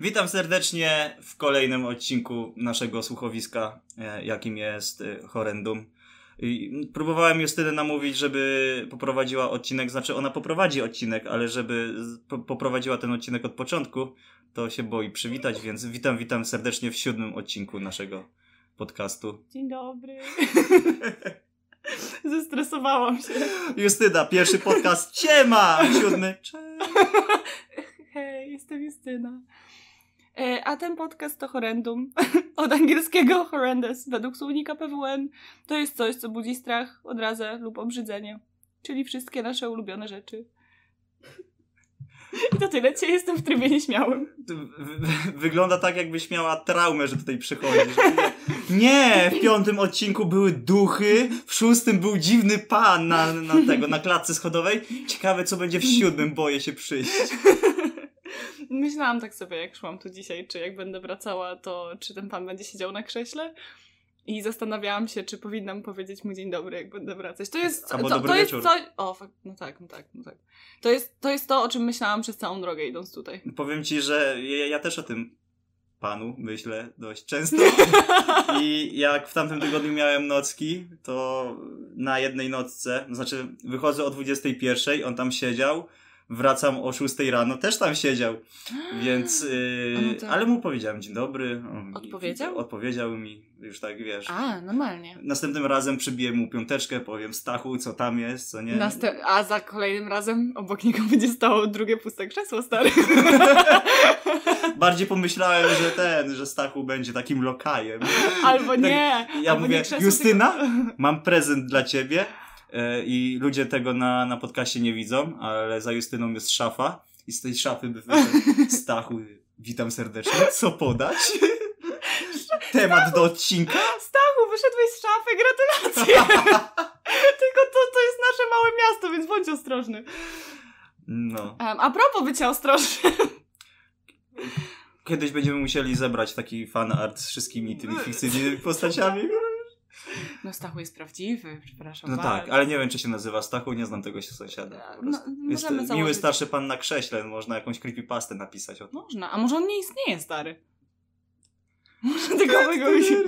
Witam serdecznie w kolejnym odcinku naszego słuchowiska, e, jakim jest e, Horrendum. Próbowałem Justynę namówić, żeby poprowadziła odcinek, znaczy ona poprowadzi odcinek, ale żeby po- poprowadziła ten odcinek od początku, to się boi przywitać, więc witam, witam serdecznie w siódmym odcinku naszego podcastu. Dzień dobry. Zestresowałam się. Justyna, pierwszy podcast, ciema! Siódmy, cześć! Hej, jestem Justyna. E, A ten podcast to horrendum. Od angielskiego horrendous. Według słownika PWN to jest coś, co budzi strach, odrazę lub obrzydzenie. Czyli wszystkie nasze ulubione rzeczy. I to tyle. Dzisiaj jestem w trybie nieśmiałym. Wy- wy- Wygląda tak, jakbyś miała traumę, że tutaj przychodzisz. Nie, w piątym odcinku były duchy, w szóstym był dziwny pan na, na tego, na klatce schodowej. Ciekawe, co będzie w siódmym, boję się przyjść. Myślałam tak sobie, jak szłam tu dzisiaj, czy jak będę wracała, to czy ten pan będzie siedział na krześle. I zastanawiałam się, czy powinnam powiedzieć mu dzień dobry, jak będę wracać. To jest, Albo to, dobry to jest coś... O, no tak, no tak, no tak. To jest, to jest to, o czym myślałam przez całą drogę idąc tutaj. Powiem ci, że ja, ja też o tym panu myślę dość często. I jak w tamtym tygodniu miałem nocki, to na jednej nocce, znaczy wychodzę o 21, on tam siedział, wracam o 6 rano, też tam siedział. Więc, yy, no to- ale mu powiedziałem dzień dobry. on mi- Odpowiedział? Odpowiedział mi, już tak wiesz. A, normalnie. Następnym razem przybiję mu piąteczkę, powiem Stachu, co tam jest, co nie. Następ- a za kolejnym razem obok niego będzie stało drugie puste krzesło, stary. Bardziej pomyślałem, że ten, że Stachu będzie takim lokajem. Albo nie. Tak, Ja albo mówię, nie Justyna? Tylko... Mam prezent dla ciebie i ludzie tego na, na podcaście nie widzą, ale za Justyną jest szafa i z tej szafy by Stachu, witam serdecznie, co podać? Temat do odcinka? Stachu, wyszedłeś z szafy, gratulacje! Tylko to, to jest nasze małe miasto, więc bądź ostrożny. No. Em, a propos bycia ostrożnym. Kiedyś będziemy musieli zebrać taki fan art z wszystkimi tymi fikcyjnymi postaciami. No Stachu jest prawdziwy, przepraszam No bardzo. tak, ale nie wiem, czy się nazywa Stachu, nie znam tego sąsiada. Po No, prostu. jest możemy miły założyć. starszy pan na krześle, można jakąś creepypastę napisać o. Można, a może on nie istnieje, stary? Może tego się...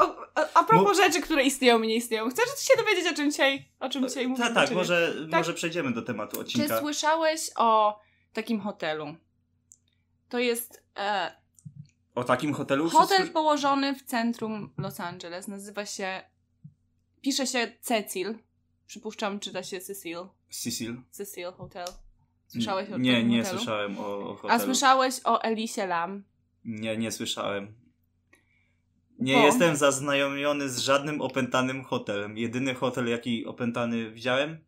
O, a, propos rzeczy, które istnieją i nie istnieją. Chcesz się dowiedzieć, o czym dzisiaj, o czym dzisiaj mówimy? Tak, tak, czy nie? może, Tak. może przejdziemy do tematu Czy odcinka. słyszałeś o takim hotelu? To jest e, O takim hotelu? hotel położony w centrum Los Angeles. Nazywa się... Pisze się Cecil. Przypuszczam, czyta się Cecil. Cecil? Cecil Hotel. Słyszałeś o Nie, tym nie hotelu? słyszałem o, o hotelu. A słyszałeś o Elisie Lam? Nie, nie słyszałem. Nie Bo? jestem zaznajomiony z żadnym opętanym hotelem. Jedyny hotel, jaki opętany widziałem,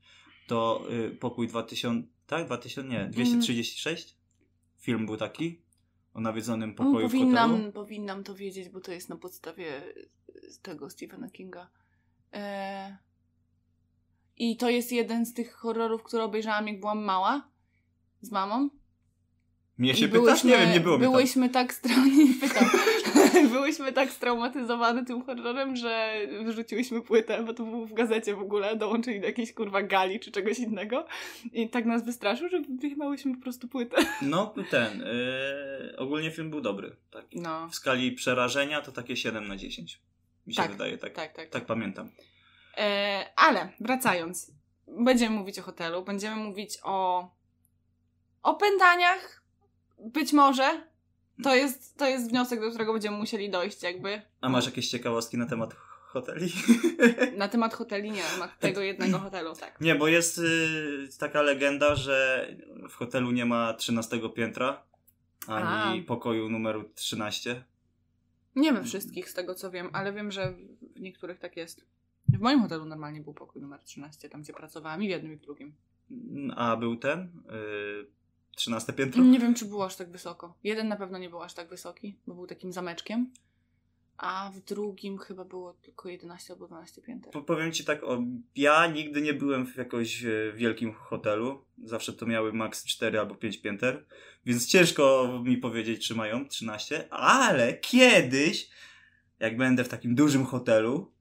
to y, pokój 2000, tak? 2000, nie, 236? Film był taki, o nawiedzonym pokoju w powinnam, hotelu. powinnam to wiedzieć, bo to jest na podstawie tego Stephena Kinga. E... I to jest jeden z tych horrorów, które obejrzałam jak byłam mała. Z mamą. Mnie I się pytasz? Nie wiem, nie było. Byłyśmy tak stra- nie pytam. byłyśmy tak straumatyzowane tym horrorem, że wyrzuciłyśmy płytę, bo to było w gazecie w ogóle, dołączyli do jakiejś kurwa gali czy czegoś innego. I tak nas wystraszył, że wyjechałyśmy po prostu płytę. No, ten, y, ogólnie film był dobry. Tak. No, W skali przerażenia to takie 7 na 10. Mi się Tak, wydaje, tak, tak, tak. tak pamiętam. E, ale wracając, będziemy mówić o hotelu, będziemy mówić o opętaniach, być może. To jest, to jest wniosek, do którego będziemy musieli dojść, jakby. A masz jakieś ciekawostki na temat hoteli? Na temat hoteli, nie, na temat tego jednego hotelu, tak. Nie, bo jest y, taka legenda, że w hotelu nie ma 13 piętra, ani A. pokoju numeru 13. Nie we wszystkich, z tego co wiem, ale wiem, że w niektórych tak jest. W moim hotelu normalnie był pokój numer 13, tam gdzie pracowałam, i w jednym, i w drugim. A był ten? Y, 13 piętro? Nie wiem, czy było aż tak wysoko. Jeden na pewno nie był aż tak wysoki, bo był takim zameczkiem. A w drugim chyba było tylko 11 albo 12 pięter. Po- Powiem ci tak, o, ja nigdy nie byłem w jakoś e, wielkim hotelu. Zawsze to miały max 4 albo 5 pięter. Więc ciężko mi powiedzieć, czy mają 13. Ale kiedyś, jak będę w takim dużym hotelu,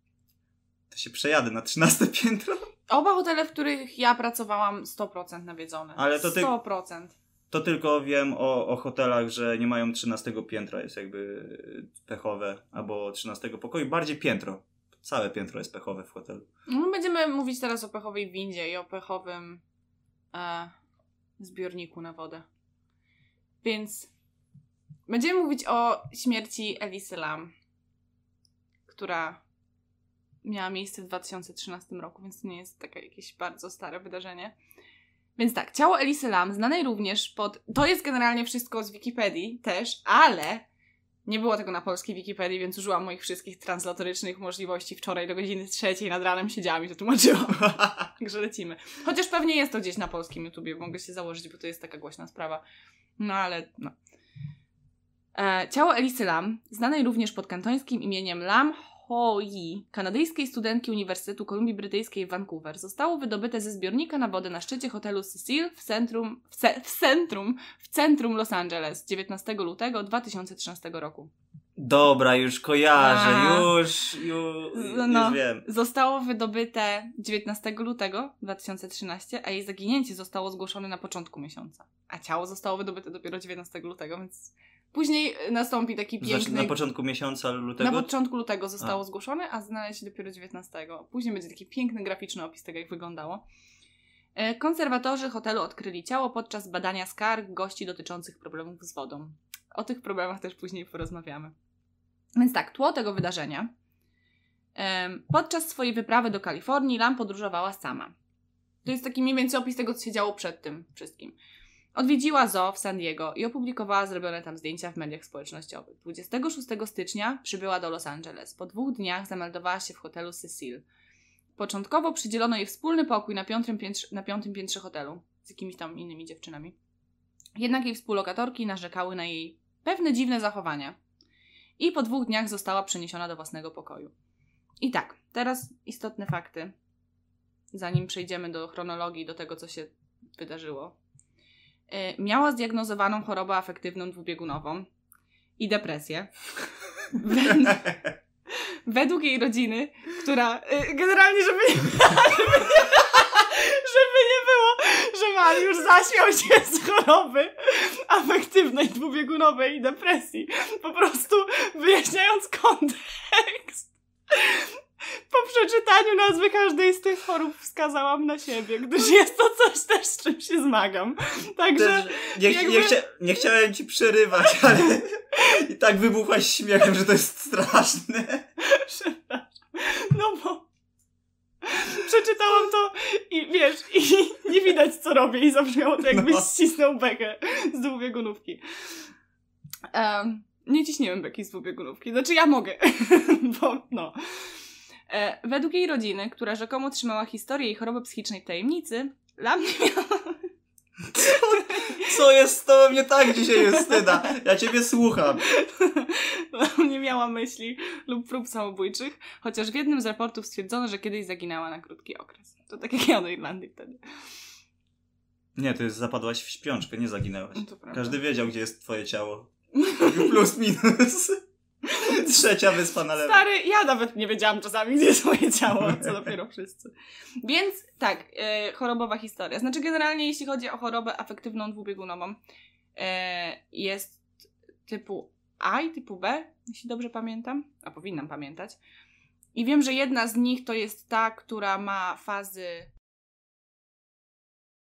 to się przejadę na 13 piętro. Oba hotele, w których ja pracowałam, 100% nawiedzone. Ale to ty- 100%. To tylko wiem o, o hotelach, że nie mają 13 piętra, jest jakby pechowe, albo 13 pokoju, bardziej piętro. Całe piętro jest pechowe w hotelu. No, będziemy mówić teraz o pechowej windzie i o pechowym e, zbiorniku na wodę. Więc będziemy mówić o śmierci Elisy Lam, która miała miejsce w 2013 roku, więc to nie jest takie jakieś bardzo stare wydarzenie. Więc tak, ciało Elisy Lam, znanej również pod... To jest generalnie wszystko z Wikipedii też, ale nie było tego na polskiej Wikipedii, więc użyłam moich wszystkich translatorycznych możliwości. Wczoraj do godziny trzeciej nad ranem siedziałam i to tłumaczyłam. Także lecimy. Chociaż pewnie jest to gdzieś na polskim YouTubie, mogę się założyć, bo to jest taka głośna sprawa. No ale no. E, ciało Elisy Lam, znanej również pod kantońskim imieniem Lam Ho Yi, kanadyjskiej studentki Uniwersytetu Kolumbii Brytyjskiej w Vancouver, zostało wydobyte ze zbiornika na wodę na szczycie hotelu Cecil w centrum, w, ce, w centrum, w centrum Los Angeles 19 lutego 2013 roku. Dobra, już kojarzę, A. już, już, No. już wiem. Zostało wydobyte 19 lutego 2013, a jej zaginięcie zostało zgłoszone na początku miesiąca. A ciało zostało wydobyte dopiero 19 lutego, więc później y, nastąpi taki piękny... Znaczy na początku miesiąca lutego? Na początku lutego zostało A. zgłoszone, a znaleźli dopiero 19. Później będzie taki piękny graficzny opis tego, jak wyglądało. E, Konserwatorzy hotelu odkryli ciało podczas badania skarg gości dotyczących problemów z wodą. O tych problemach też później porozmawiamy. Więc tak, tło tego wydarzenia. Podczas swojej wyprawy do Kalifornii Lam podróżowała sama. To jest taki mniej więcej opis tego, co się działo przed tym wszystkim. Odwiedziła zoo w San Diego i opublikowała zrobione tam zdjęcia w mediach społecznościowych. 26 stycznia przybyła do Los Angeles. Po dwóch dniach zameldowała się w hotelu Cecil. Początkowo przydzielono jej wspólny pokój na piątym, piętrze, na piątym piętrze hotelu z jakimiś tam innymi dziewczynami. Jednak jej współlokatorki narzekały na jej pewne dziwne zachowania. I po dwóch dniach została przeniesiona do własnego pokoju. I tak, teraz istotne fakty, zanim przejdziemy do chronologii, do tego, co się wydarzyło. Y, Miała zdiagnozowaną chorobę afektywną dwubiegunową i depresję. Wed- Według jej rodziny, która y, generalnie, żeby nie, żeby, nie, żeby nie było, że Mariusz zaśmiał się z choroby afektywnej, dwubiegunowej i depresji. Po prostu wyjaśniając kontekst. Po przeczytaniu nazwy każdej z tych chorób wskazałam na siebie, gdyż jest to coś też, z czym się zmagam. Także nie, jakby- nie, chcia, nie chciałem ci przerywać, ale i tak wybuchłaś śmiechem, że to jest straszne. Przepraszam. No bo przeczytałam to i wiesz, i nie widać co robię i zabrzmiało to jakbyś No. ścisnął bekę z dwubiegunówki. Um, nie ciśniłem beki z dwubiegunówki. Znaczy ja mogę, bo no. E, według jej rodziny, która rzekomo trzymała historię jej choroby psychicznej w tajemnicy, Lam nie miała... Co jest z tobą nie tak dzisiaj, Justyna? Ja ciebie słucham. nie miała myśli lub prób samobójczych, chociaż w jednym z raportów stwierdzono, że kiedyś zaginęła na krótki okres. To tak jak ja do Irlandii wtedy. Nie, to jest zapadłaś w śpiączkę, nie zaginęłaś. No. Każdy wiedział, gdzie jest twoje ciało. Plus minus. Trzecia wyspa na lewo. Stary, ja nawet nie wiedziałam czasami, gdzie jest moje ciało, co dopiero wszyscy. Więc tak, e, chorobowa historia. Znaczy generalnie jeśli chodzi o chorobę afektywną dwubiegunową, e, jest typu A i typu B, jeśli dobrze pamiętam, a powinnam pamiętać. I wiem, że jedna z nich to jest ta, która ma fazy...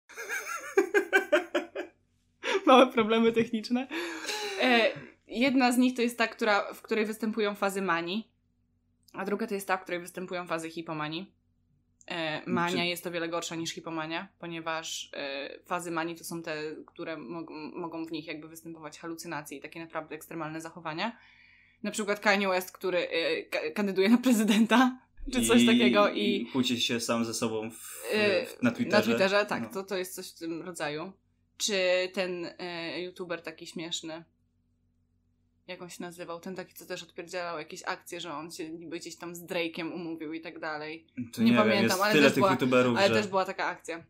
Małe problemy techniczne. E, jedna z nich to jest ta, która, w której występują fazy manii, a druga to jest ta, w której występują fazy hipomanii. E, mania Czy- jest o wiele gorsza niż hipomania, ponieważ e, fazy manii to są te, które mogą, mogą w nich jakby występować halucynacje i takie naprawdę ekstremalne zachowania. Na przykład Kanye West, który e, ka- kandyduje na prezydenta, czy coś takiego i kłóci się sam ze sobą w, e, w, na Twitterze. na Twitterze, tak, No. to, to jest coś w tym rodzaju. Czy ten e, youtuber taki śmieszny, jak on się nazywał, ten taki, co też odpierdzielał jakieś akcje, że on się niby gdzieś tam z Drake'em umówił i tak dalej. To nie nie, wiem, pamiętam, ale też była- Ale że... też była taka akcja.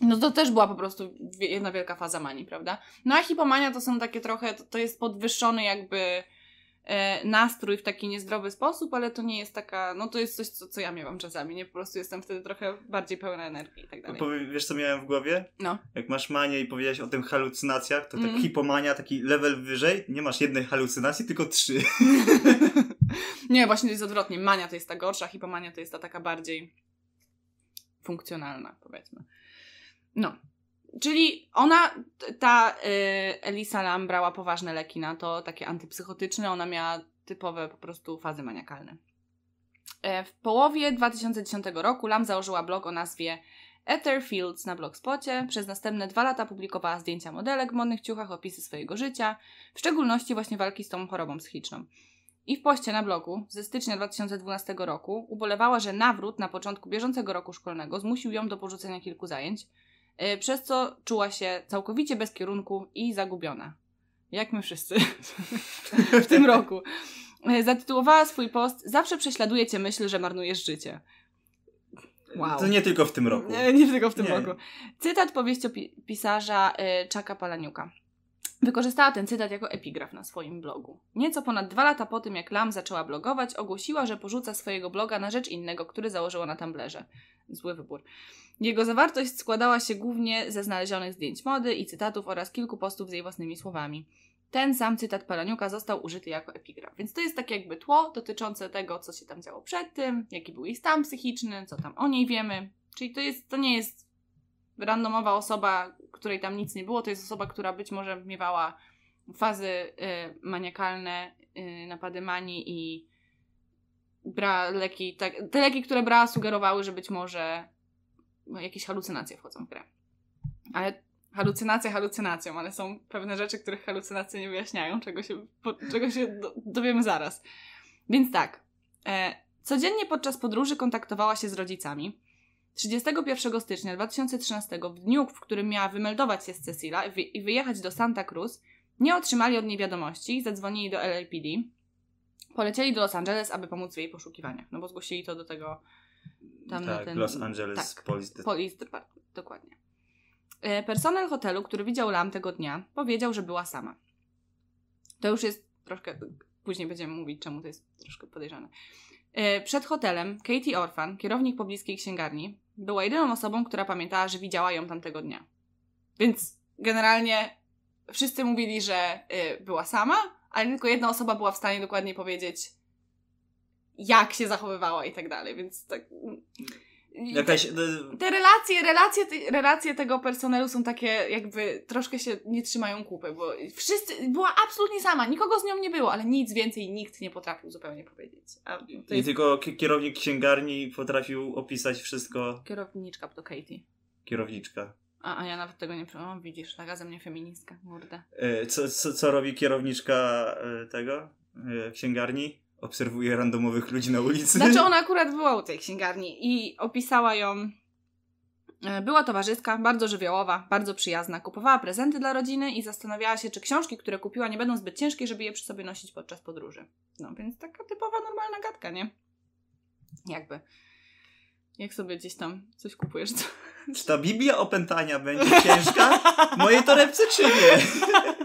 No to też była po prostu jedna wielka faza manii, prawda? No a hipomania to są takie trochę, to, to jest podwyższony jakby nastrój w taki niezdrowy sposób, ale to nie jest taka, no to jest coś, co, co ja miałam czasami, nie? Po prostu jestem wtedy trochę bardziej pełna energii i tak dalej. Powie- Wiesz, co miałem w głowie? No. Jak masz manię i powiedziałeś o tym halucynacjach, to tak Mm. hipomania, taki level wyżej, nie masz jednej halucynacji, tylko trzy. nie, właśnie to jest odwrotnie. Mania to jest ta gorsza, hipomania to jest ta taka bardziej funkcjonalna, powiedzmy. No. Czyli ona, ta y, Elisa Lam brała poważne leki na to, takie antypsychotyczne, ona miała typowe po prostu fazy maniakalne. E, W połowie 2010 roku Lam założyła blog o nazwie Ether Fields na Blogspocie. Przez następne dwa lata publikowała zdjęcia modelek w modnych ciuchach, opisy swojego życia, w szczególności właśnie walki z tą chorobą psychiczną. I w poście na blogu ze stycznia 2012 roku ubolewała, że nawrót na początku bieżącego roku szkolnego zmusił ją do porzucenia kilku zajęć, przez co czuła się całkowicie bez kierunku i zagubiona. Jak my wszyscy w tym roku. E, Zatytułowała swój post Zawsze prześladuje cię myśl, że marnujesz życie. Wow. To nie tylko w tym roku. Nie, nie tylko w tym Nie. roku. Cytat powieściopisarza y, Chucka Palaniuka. Wykorzystała ten cytat jako epigraf na swoim blogu. Nieco ponad dwa lata po tym, jak Lam zaczęła blogować, ogłosiła, że porzuca swojego bloga na rzecz innego, który założyła na Tumblerze. Zły wybór. Jego zawartość składała się głównie ze znalezionych zdjęć mody i cytatów oraz kilku postów z jej własnymi słowami. Ten sam cytat Palaniuka został użyty jako epigraf. Więc to jest takie jakby tło dotyczące tego, co się tam działo przed tym, jaki był jej stan psychiczny, co tam o niej wiemy. Czyli to, jest, to nie jest randomowa osoba, której tam nic nie było, to jest osoba, która być może miewała fazy y, maniakalne, y, napady manii i brała leki, tak, te leki, które brała sugerowały, że być może jakieś halucynacje wchodzą w grę. Ale halucynacje halucynacją, ale są pewne rzeczy, których halucynacje nie wyjaśniają, czego się, po, czego się do, dowiemy zaraz. Więc tak, e, codziennie podczas podróży kontaktowała się z rodzicami. 31 stycznia 2013, w dniu, w którym miała wymeldować się z Cecila i wyjechać do Santa Cruz, nie otrzymali od niej wiadomości, zadzwonili do LAPD, polecieli do Los Angeles, aby pomóc w jej poszukiwaniach, no bo zgłosili to do tego tam tak, ten... Los Angeles tak. Police Police Department, dokładnie. E, Personel hotelu, który widział Lam tego dnia, powiedział, że była sama. To już jest troszkę. Później będziemy mówić, czemu to jest troszkę podejrzane. E, Przed hotelem Katie Orphan, kierownik pobliskiej księgarni, była jedyną osobą, która pamiętała, że widziała ją tamtego dnia. Więc generalnie wszyscy mówili, że y, była sama, ale tylko jedna osoba była w stanie dokładnie powiedzieć, jak się zachowywała i tak dalej. Więc tak. Jakaś... e, Te relacje, relacje, te- relacje tego personelu są takie, jakby troszkę się nie trzymają kupy, bo wszyscy, była absolutnie sama, nikogo z nią nie było, ale nic więcej nikt nie potrafił zupełnie powiedzieć. A I jest tylko ki- kierownik księgarni potrafił opisać wszystko. kierowniczka to Katie. Kierowniczka. A, a ja nawet tego nie o, widzisz, taka ze mnie feministka, kurde. E, Co, co, co robi kierowniczka e, tego? e, Księgarni? Obserwuje randomowych ludzi na ulicy. Znaczy ona akurat była u tej księgarni i opisała ją. e, Była towarzyska, bardzo żywiołowa, bardzo przyjazna. Kupowała prezenty dla rodziny i zastanawiała się, czy książki, które kupiła, nie będą zbyt ciężkie, żeby je przy sobie nosić podczas podróży. No więc taka typowa, normalna gadka, nie? Jakby. Jak sobie gdzieś tam coś kupujesz, to... Czy ta Biblia opętania będzie ciężka w mojej torebce, czy nie?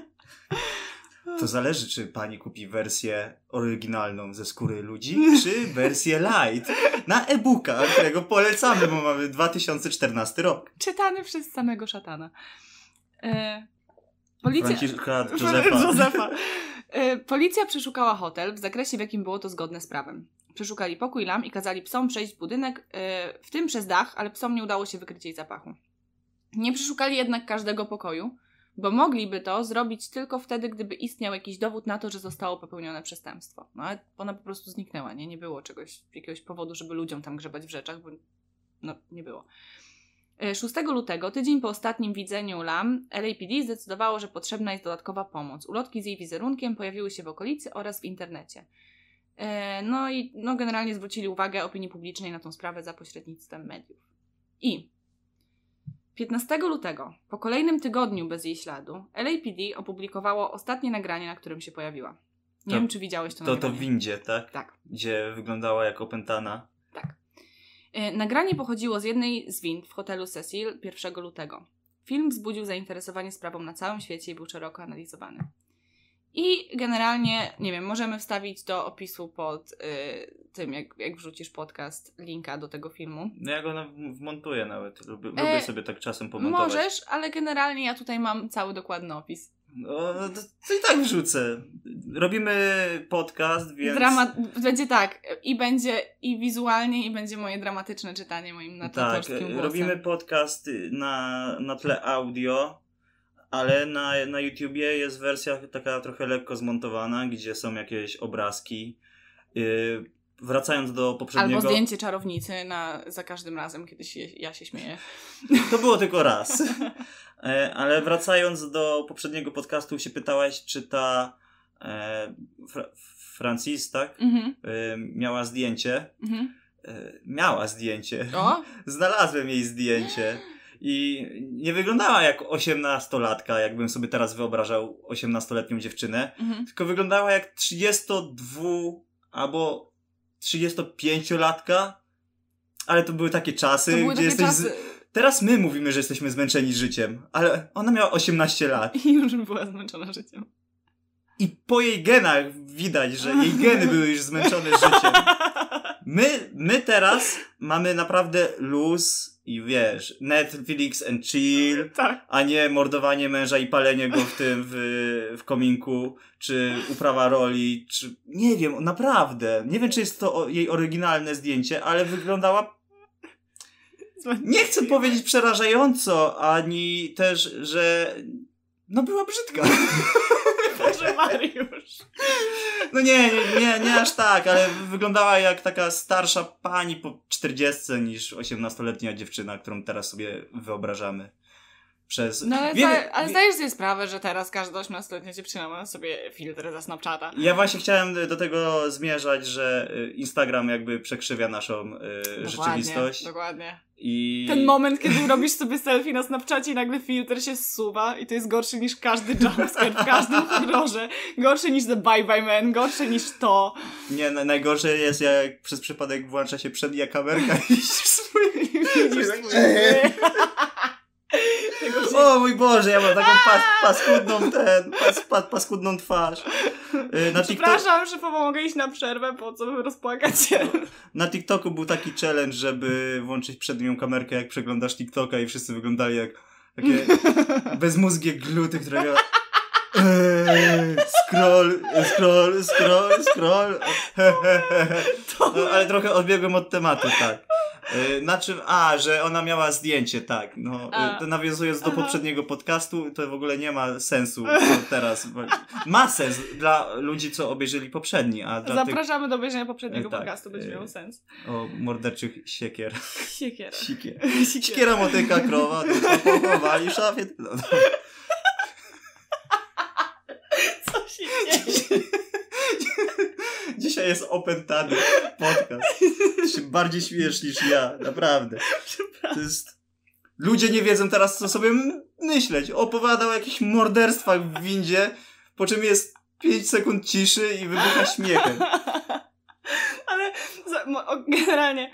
To zależy, czy pani kupi wersję oryginalną ze skóry ludzi, czy wersję light na e-booka, którego polecamy, bo mamy 2014 rok. Czytany przez samego szatana. E, policja... Franciszka Józefa. Józefa. E, Policja przeszukała hotel w zakresie, w jakim było to zgodne z prawem. Przeszukali pokój Lam i kazali psom przejść w budynek, e, w tym przez dach, ale psom nie udało się wykryć jej zapachu. Nie przeszukali jednak każdego pokoju, bo mogliby to zrobić tylko wtedy, gdyby istniał jakiś dowód na to, że zostało popełnione przestępstwo. No ale ona po prostu zniknęła, nie? Nie było czegoś, jakiegoś powodu, żeby ludziom tam grzebać w rzeczach, bo no, nie było. E, 6 lutego, tydzień po ostatnim widzeniu Lam, LAPD zdecydowało, że potrzebna jest dodatkowa pomoc. Ulotki z jej wizerunkiem pojawiły się w okolicy oraz w internecie. E, No i no, generalnie zwrócili uwagę opinii publicznej na tą sprawę za pośrednictwem mediów. I 15 lutego, po kolejnym tygodniu bez jej śladu, LAPD opublikowało ostatnie nagranie, na którym się pojawiła. Nie To- wiem, czy widziałeś to, To to nagranie. w windzie, tak? Tak. Gdzie wyglądała jak opętana. Tak. E, Nagranie pochodziło z jednej z wind w hotelu Cecil 1 lutego. Film wzbudził zainteresowanie sprawą na całym świecie i był szeroko analizowany. I generalnie, nie wiem, możemy wstawić do opisu pod y, tym, jak, jak wrzucisz podcast, linka do tego filmu. No ja go na- wmontuję nawet. Lubię, E, lubię sobie tak czasem pomontować. Możesz, ale generalnie ja tutaj mam cały dokładny opis. No, to, to i tak wrzucę. Robimy podcast, więc... Drama będzie tak, i będzie i wizualnie, i będzie moje dramatyczne czytanie moim Tak, narratorskim głosem. robimy podcast na, na tle audio, ale na, na YouTubie jest wersja taka trochę lekko zmontowana, gdzie są jakieś obrazki. Yy, wracając do poprzedniego... Albo zdjęcie czarownicy na, za każdym razem, kiedy się, ja się śmieję. To było tylko raz. E, Ale wracając do poprzedniego podcastu, się pytałaś, czy ta e, Fra- Francis, tak? Mhm, E, miała zdjęcie. mhm. E, miała zdjęcie. O, Znalazłem jej zdjęcie. I nie wyglądała jak osiemnastolatka, jakbym sobie teraz wyobrażał osiemnastoletnią dziewczynę, mhm. tylko wyglądała jak 32 albo 35-latka. Ale to były takie czasy, były gdzie jesteś. Z... czasy. Teraz my mówimy, że jesteśmy zmęczeni życiem, ale ona miała 18 lat. I już była zmęczona życiem. I po jej genach widać, że jej geny były już zmęczone życiem. My, my teraz mamy naprawdę luz i wiesz, Netflix and chill, Tak. a nie mordowanie męża i palenie go w tym, w, w kominku, czy uprawa roli, czy nie wiem, naprawdę. Nie wiem, czy jest to jej oryginalne zdjęcie, ale wyglądała, nie chcę powiedzieć przerażająco, ani też, że no była brzydka. Boże Mariusz. No nie, nie, nie, nie aż tak, ale wyglądała jak taka starsza pani po 40 niż 18-letnia dziewczyna, którą teraz sobie wyobrażamy. Przez. No ale, Wiemy- zda- ale zdajesz sobie sprawę, że teraz każda 18-letnia dziewczyna ma na sobie filtr ze Snapchata. Ja właśnie chciałem do tego zmierzać, że y, Instagram jakby przekrzywia naszą y, rzeczywistość. Dokładnie. I Ten moment, kiedy robisz sobie selfie na Snapchacie i nagle filtr się zsuwa i to jest gorszy niż każdy jumpscare w każdym horrorze. Gorszy niż The Bye Bye Man, gorszy niż to. Nie, na- najgorsze jest jak przez przypadek włącza się przednia kamerka i widzisz swoje... Widzisz Tak, swój- eee. Tego się... O mój Boże, ja mam taką pas, paskudną ten, pas, pas, paskudną twarz. Y, Na, TikTok, Przepraszam, że pomogę iść na przerwę, po co rozpłakać się. na TikToku był taki challenge, żeby włączyć przednią kamerkę, jak przeglądasz TikToka i wszyscy wyglądali jak takie bezmózgie gluty, które miały... Eee, scroll, scroll, scroll, scroll. No, ale trochę odbiegłem od tematu, tak. Y, Na czym? A, że ona miała zdjęcie, tak. No, A. y, to nawiązując do Aha. poprzedniego podcastu, to w ogóle nie ma sensu teraz. Ma sens dla ludzi, co obejrzeli poprzedni, a dla Zapraszamy do obejrzenia poprzedniego E, tak, podcastu, będzie miał sens. tych o morderczych siekier. Siekiera. Sikier. Siekiera. Siekiera, motyka, krowa, dupa, pochowali, szafie. No, no. Co się dzieje? Dzisiaj jest opętany podcast. Się bardziej śmiesz niż ja, naprawdę. To jest... Ludzie nie wiedzą teraz, co sobie myśleć. Opowiadał o jakichś morderstwach w windzie, po czym jest 5 sekund ciszy i wybucha śmiechem. Ale generalnie,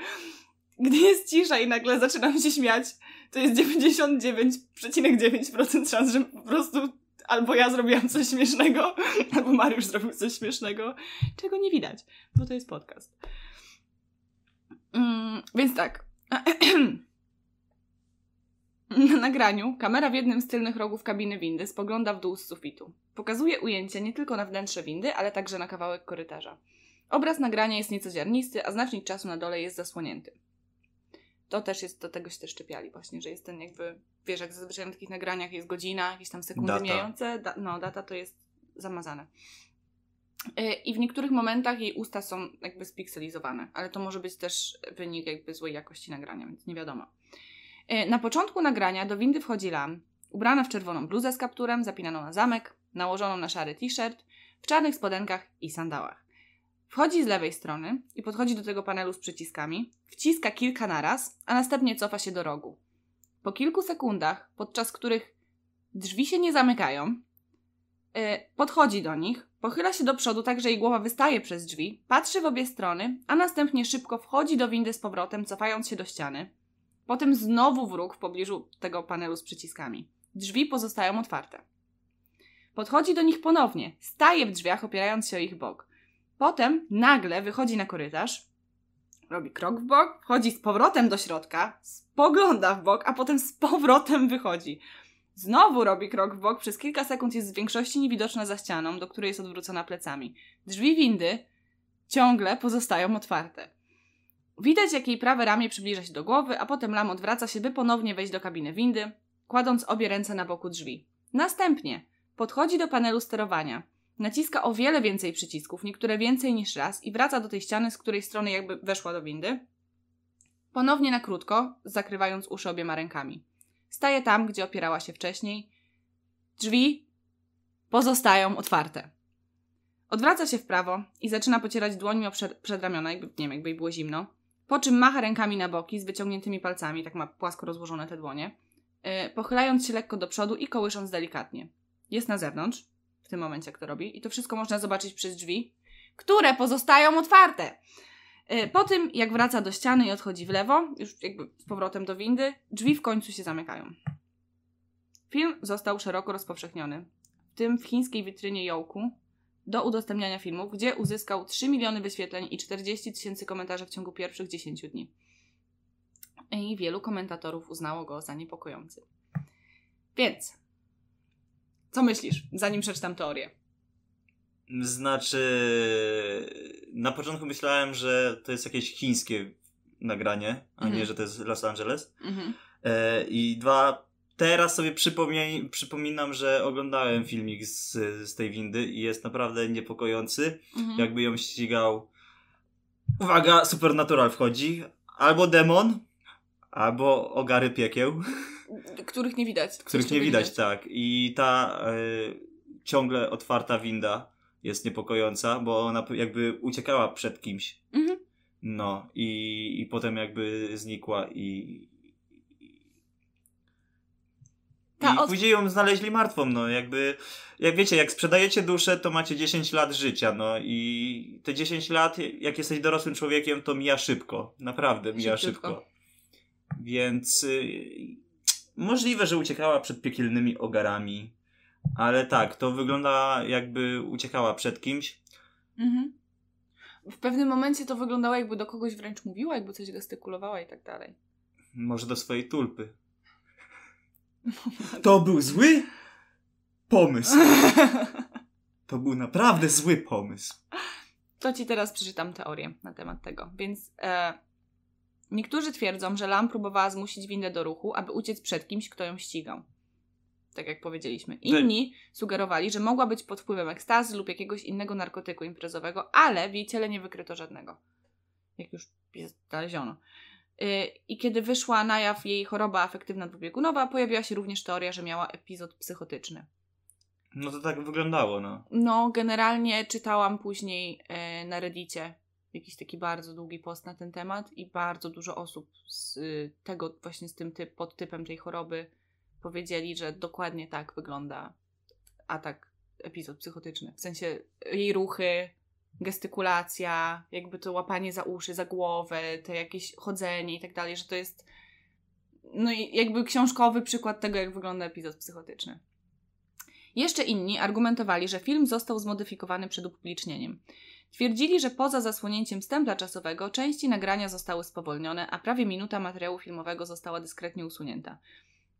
gdy jest cisza i nagle zaczynam się śmiać, to jest 99,9% szans, że po prostu albo ja zrobiłam coś śmiesznego, albo Mariusz zrobił coś śmiesznego, czego nie widać, bo to jest podcast. Mm, więc tak. Na nagraniu kamera w jednym z tylnych rogów kabiny windy spogląda w dół z sufitu. Pokazuje ujęcie nie tylko na wnętrze windy, ale także na kawałek korytarza. Obraz nagrania jest nieco ziarnisty, a znacznik czasu na dole jest zasłonięty. To też jest, do tego się też czepiali właśnie, że jest ten jakby, wiesz, jak zazwyczaj na takich nagraniach jest godzina, jakieś tam sekundy Data. mijające, da, no data to jest zamazane. Yy, I w niektórych momentach jej usta są jakby spikselizowane, ale to może być też wynik jakby złej jakości nagrania, więc nie wiadomo. Yy, Na początku nagrania do windy wchodzi Lan, ubrana w czerwoną bluzę z kapturem, zapinaną na zamek, nałożoną na szary t-shirt, w czarnych spodenkach i sandałach. Wchodzi z lewej strony i podchodzi do tego panelu z przyciskami, wciska kilka naraz, a następnie cofa się do rogu. Po kilku sekundach, podczas których drzwi się nie zamykają, yy, podchodzi do nich, pochyla się do przodu tak, że jej głowa wystaje przez drzwi, patrzy w obie strony, a następnie szybko wchodzi do windy z powrotem, cofając się do ściany. Potem znowu wróg w pobliżu tego panelu z przyciskami. Drzwi pozostają otwarte. Podchodzi do nich ponownie, staje w drzwiach, opierając się o ich bok. Potem nagle wychodzi na korytarz, robi krok w bok, wchodzi z powrotem do środka, spogląda w bok, a potem z powrotem wychodzi. Znowu robi krok w bok, przez kilka sekund jest w większości niewidoczna za ścianą, do której jest odwrócona plecami. Drzwi windy ciągle pozostają otwarte. Widać, jak jej prawe ramię przybliża się do głowy, a potem Lam odwraca się, by ponownie wejść do kabiny windy, kładąc obie ręce na boku drzwi. Następnie podchodzi do panelu sterowania. Naciska o wiele więcej przycisków, niektóre więcej niż raz, i wraca do tej ściany, z której strony jakby weszła do windy. Ponownie na krótko, zakrywając uszy obiema rękami. Staje tam, gdzie opierała się wcześniej. Drzwi pozostają otwarte. Odwraca się w prawo i zaczyna pocierać dłońmi o przed, przedramiona, jakby, nie wiem, jakby jej było zimno. Po czym macha rękami na boki z wyciągniętymi palcami, tak ma płasko rozłożone te dłonie, yy, pochylając się lekko do przodu i kołysząc delikatnie. Jest na zewnątrz, w tym momencie jak to robi, i to wszystko można zobaczyć przez drzwi, które pozostają otwarte. Yy, po tym, jak wraca do ściany i odchodzi w lewo, już jakby z powrotem do windy, drzwi w końcu się zamykają. Film został szeroko rozpowszechniony, w tym w chińskiej witrynie Youku, do udostępniania filmów, gdzie uzyskał 3 miliony wyświetleń i 40 tysięcy komentarzy w ciągu pierwszych 10 dni. I wielu komentatorów uznało go za niepokojący. Więc, co myślisz, zanim przeczytam teorię? Znaczy, na początku myślałem, że to jest jakieś chińskie nagranie, a Mhm. nie, że to jest Los Angeles. Mhm. E, I dwa, teraz sobie przypomie, przypominam, że oglądałem filmik z, z tej windy i jest naprawdę niepokojący. Mhm. Jakby ją ścigał. Uwaga, Supernatural wchodzi. Albo demon, albo ogary piekieł, Których nie widać. których nie tego widać, tak. I ta e, ciągle otwarta winda jest niepokojąca, bo ona jakby uciekała przed kimś. Mhm. No i, i potem jakby znikła i. Ta I od- później ją znaleźli martwą, no jakby, jak wiecie, jak sprzedajecie duszę, to macie 10 lat życia, no i te 10 lat, jak jesteś dorosłym człowiekiem, to mija szybko, naprawdę mija Szybciutko. szybko. Więc y, możliwe, że uciekała przed piekielnymi ogarami, ale tak, to wygląda jakby uciekała przed kimś. Mhm. W pewnym momencie to wyglądało jakby do kogoś wręcz mówiła, jakby coś gestykulowała i tak dalej. Może do swojej tulpy. To był zły pomysł. To był naprawdę zły pomysł. To ci teraz przeczytam teorię na temat tego. Więc e, niektórzy twierdzą, że Lam próbowała zmusić windę do ruchu, aby uciec przed kimś, kto ją ścigał. Tak jak powiedzieliśmy. Inni sugerowali, że mogła być pod wpływem ekstazy lub jakiegoś innego narkotyku imprezowego, ale w jej ciele nie wykryto żadnego. Jak już jest znaleziono. Y, I kiedy wyszła na jaw jej choroba afektywna dwubiegunowa, pojawiła się również teoria, że miała epizod psychotyczny. No to tak wyglądało, no. No, generalnie czytałam później e, na Reddicie jakiś taki bardzo długi post na ten temat i bardzo dużo osób z y, tego, właśnie z tym typ, podtypem tej choroby powiedzieli, że dokładnie tak wygląda atak, epizod psychotyczny. W sensie jej ruchy, gestykulacja, jakby to łapanie za uszy, za głowę, te jakieś chodzenie i tak dalej, że to jest no i jakby książkowy przykład tego, jak wygląda epizod psychotyczny. Jeszcze inni argumentowali, że film został zmodyfikowany przed upublicznieniem. Twierdzili, że poza zasłonięciem stempla czasowego części nagrania zostały spowolnione, a prawie minuta materiału filmowego została dyskretnie usunięta.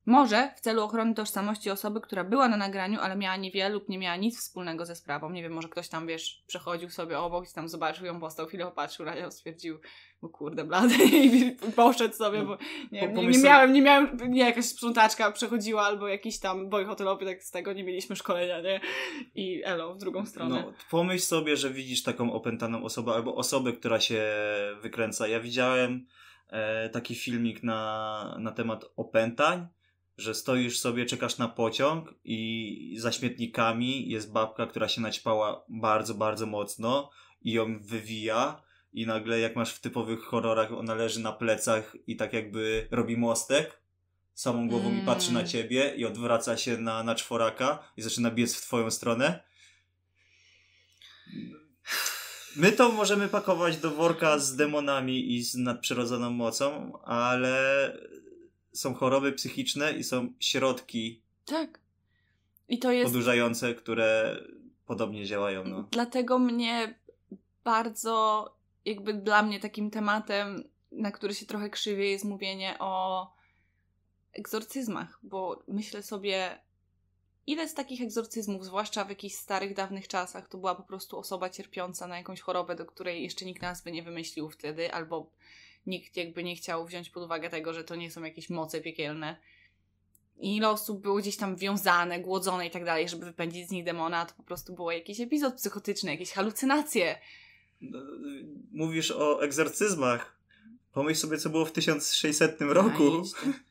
Może w celu ochrony tożsamości osoby, która była na nagraniu, ale miała niewiele lub nie miała nic wspólnego ze sprawą. Nie wiem, może ktoś tam, wiesz, przechodził sobie obok i tam zobaczył ją, postał, chwilę popatrzył, radio stwierdził, bo kurde, blady i poszedł sobie, bo nie, wiem, nie, nie miałem, nie miałem, nie, jakaś sprzątaczka przechodziła albo jakiś tam boj hotelowy, tak z tego nie mieliśmy szkolenia, nie? I elo, w drugą stronę. no. Pomyśl sobie, że widzisz taką opętaną osobę albo osobę, która się wykręca. Ja widziałem e, taki filmik na, na temat opętań, że stoisz sobie, czekasz na pociąg i za śmietnikami jest babka, która się naćpała bardzo, bardzo mocno i ją wywija i nagle jak masz w typowych horrorach, ona leży na plecach i tak jakby robi mostek samą głową i patrzy na Mm. ciebie i odwraca się na, na czworaka i zaczyna biec w twoją stronę. My to możemy pakować do worka z demonami i z nadprzyrodzoną mocą, ale są choroby psychiczne i są środki. Tak. I to jest odurzające, które podobnie działają. No. Dlatego mnie bardzo, jakby dla mnie takim tematem, na który się trochę krzywie, jest mówienie o egzorcyzmach, bo myślę sobie, ile z takich egzorcyzmów, zwłaszcza w jakichś starych, dawnych czasach, to była po prostu osoba cierpiąca na jakąś chorobę, do której jeszcze nikt nazwy nie wymyślił wtedy, albo nikt jakby nie chciał wziąć pod uwagę tego, że to nie są jakieś moce piekielne. I ile osób było gdzieś tam wiązane, głodzone i tak dalej, żeby wypędzić z nich demona, to po prostu był jakiś epizod psychotyczny, jakieś halucynacje. No, Mówisz o egzorcyzmach. Pomyśl sobie, co było w 1600 roku. A.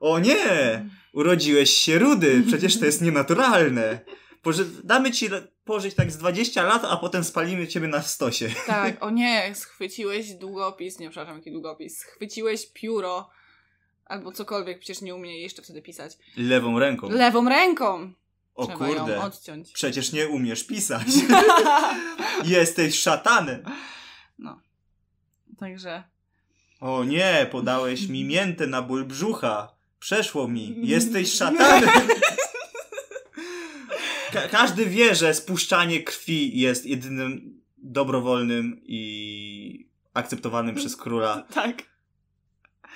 O nie! Urodziłeś się rudy, przecież to jest nienaturalne. Damy ci pożyć tak z 20 lat, a potem spalimy ciebie na stosie. Tak, o nie, schwyciłeś długopis, nie przepraszam, jaki długopis, schwyciłeś pióro, albo cokolwiek, przecież nie umie jeszcze wtedy pisać. Lewą ręką. Lewą ręką! o Trzeba kurde. Przecież nie umiesz pisać. Jesteś szatanem. no. Także. O nie, podałeś mi miętę na ból brzucha. Przeszło mi. Jesteś szatanem. Ka- każdy wie, że spuszczanie krwi jest jedynym dobrowolnym i akceptowanym przez króla Tak.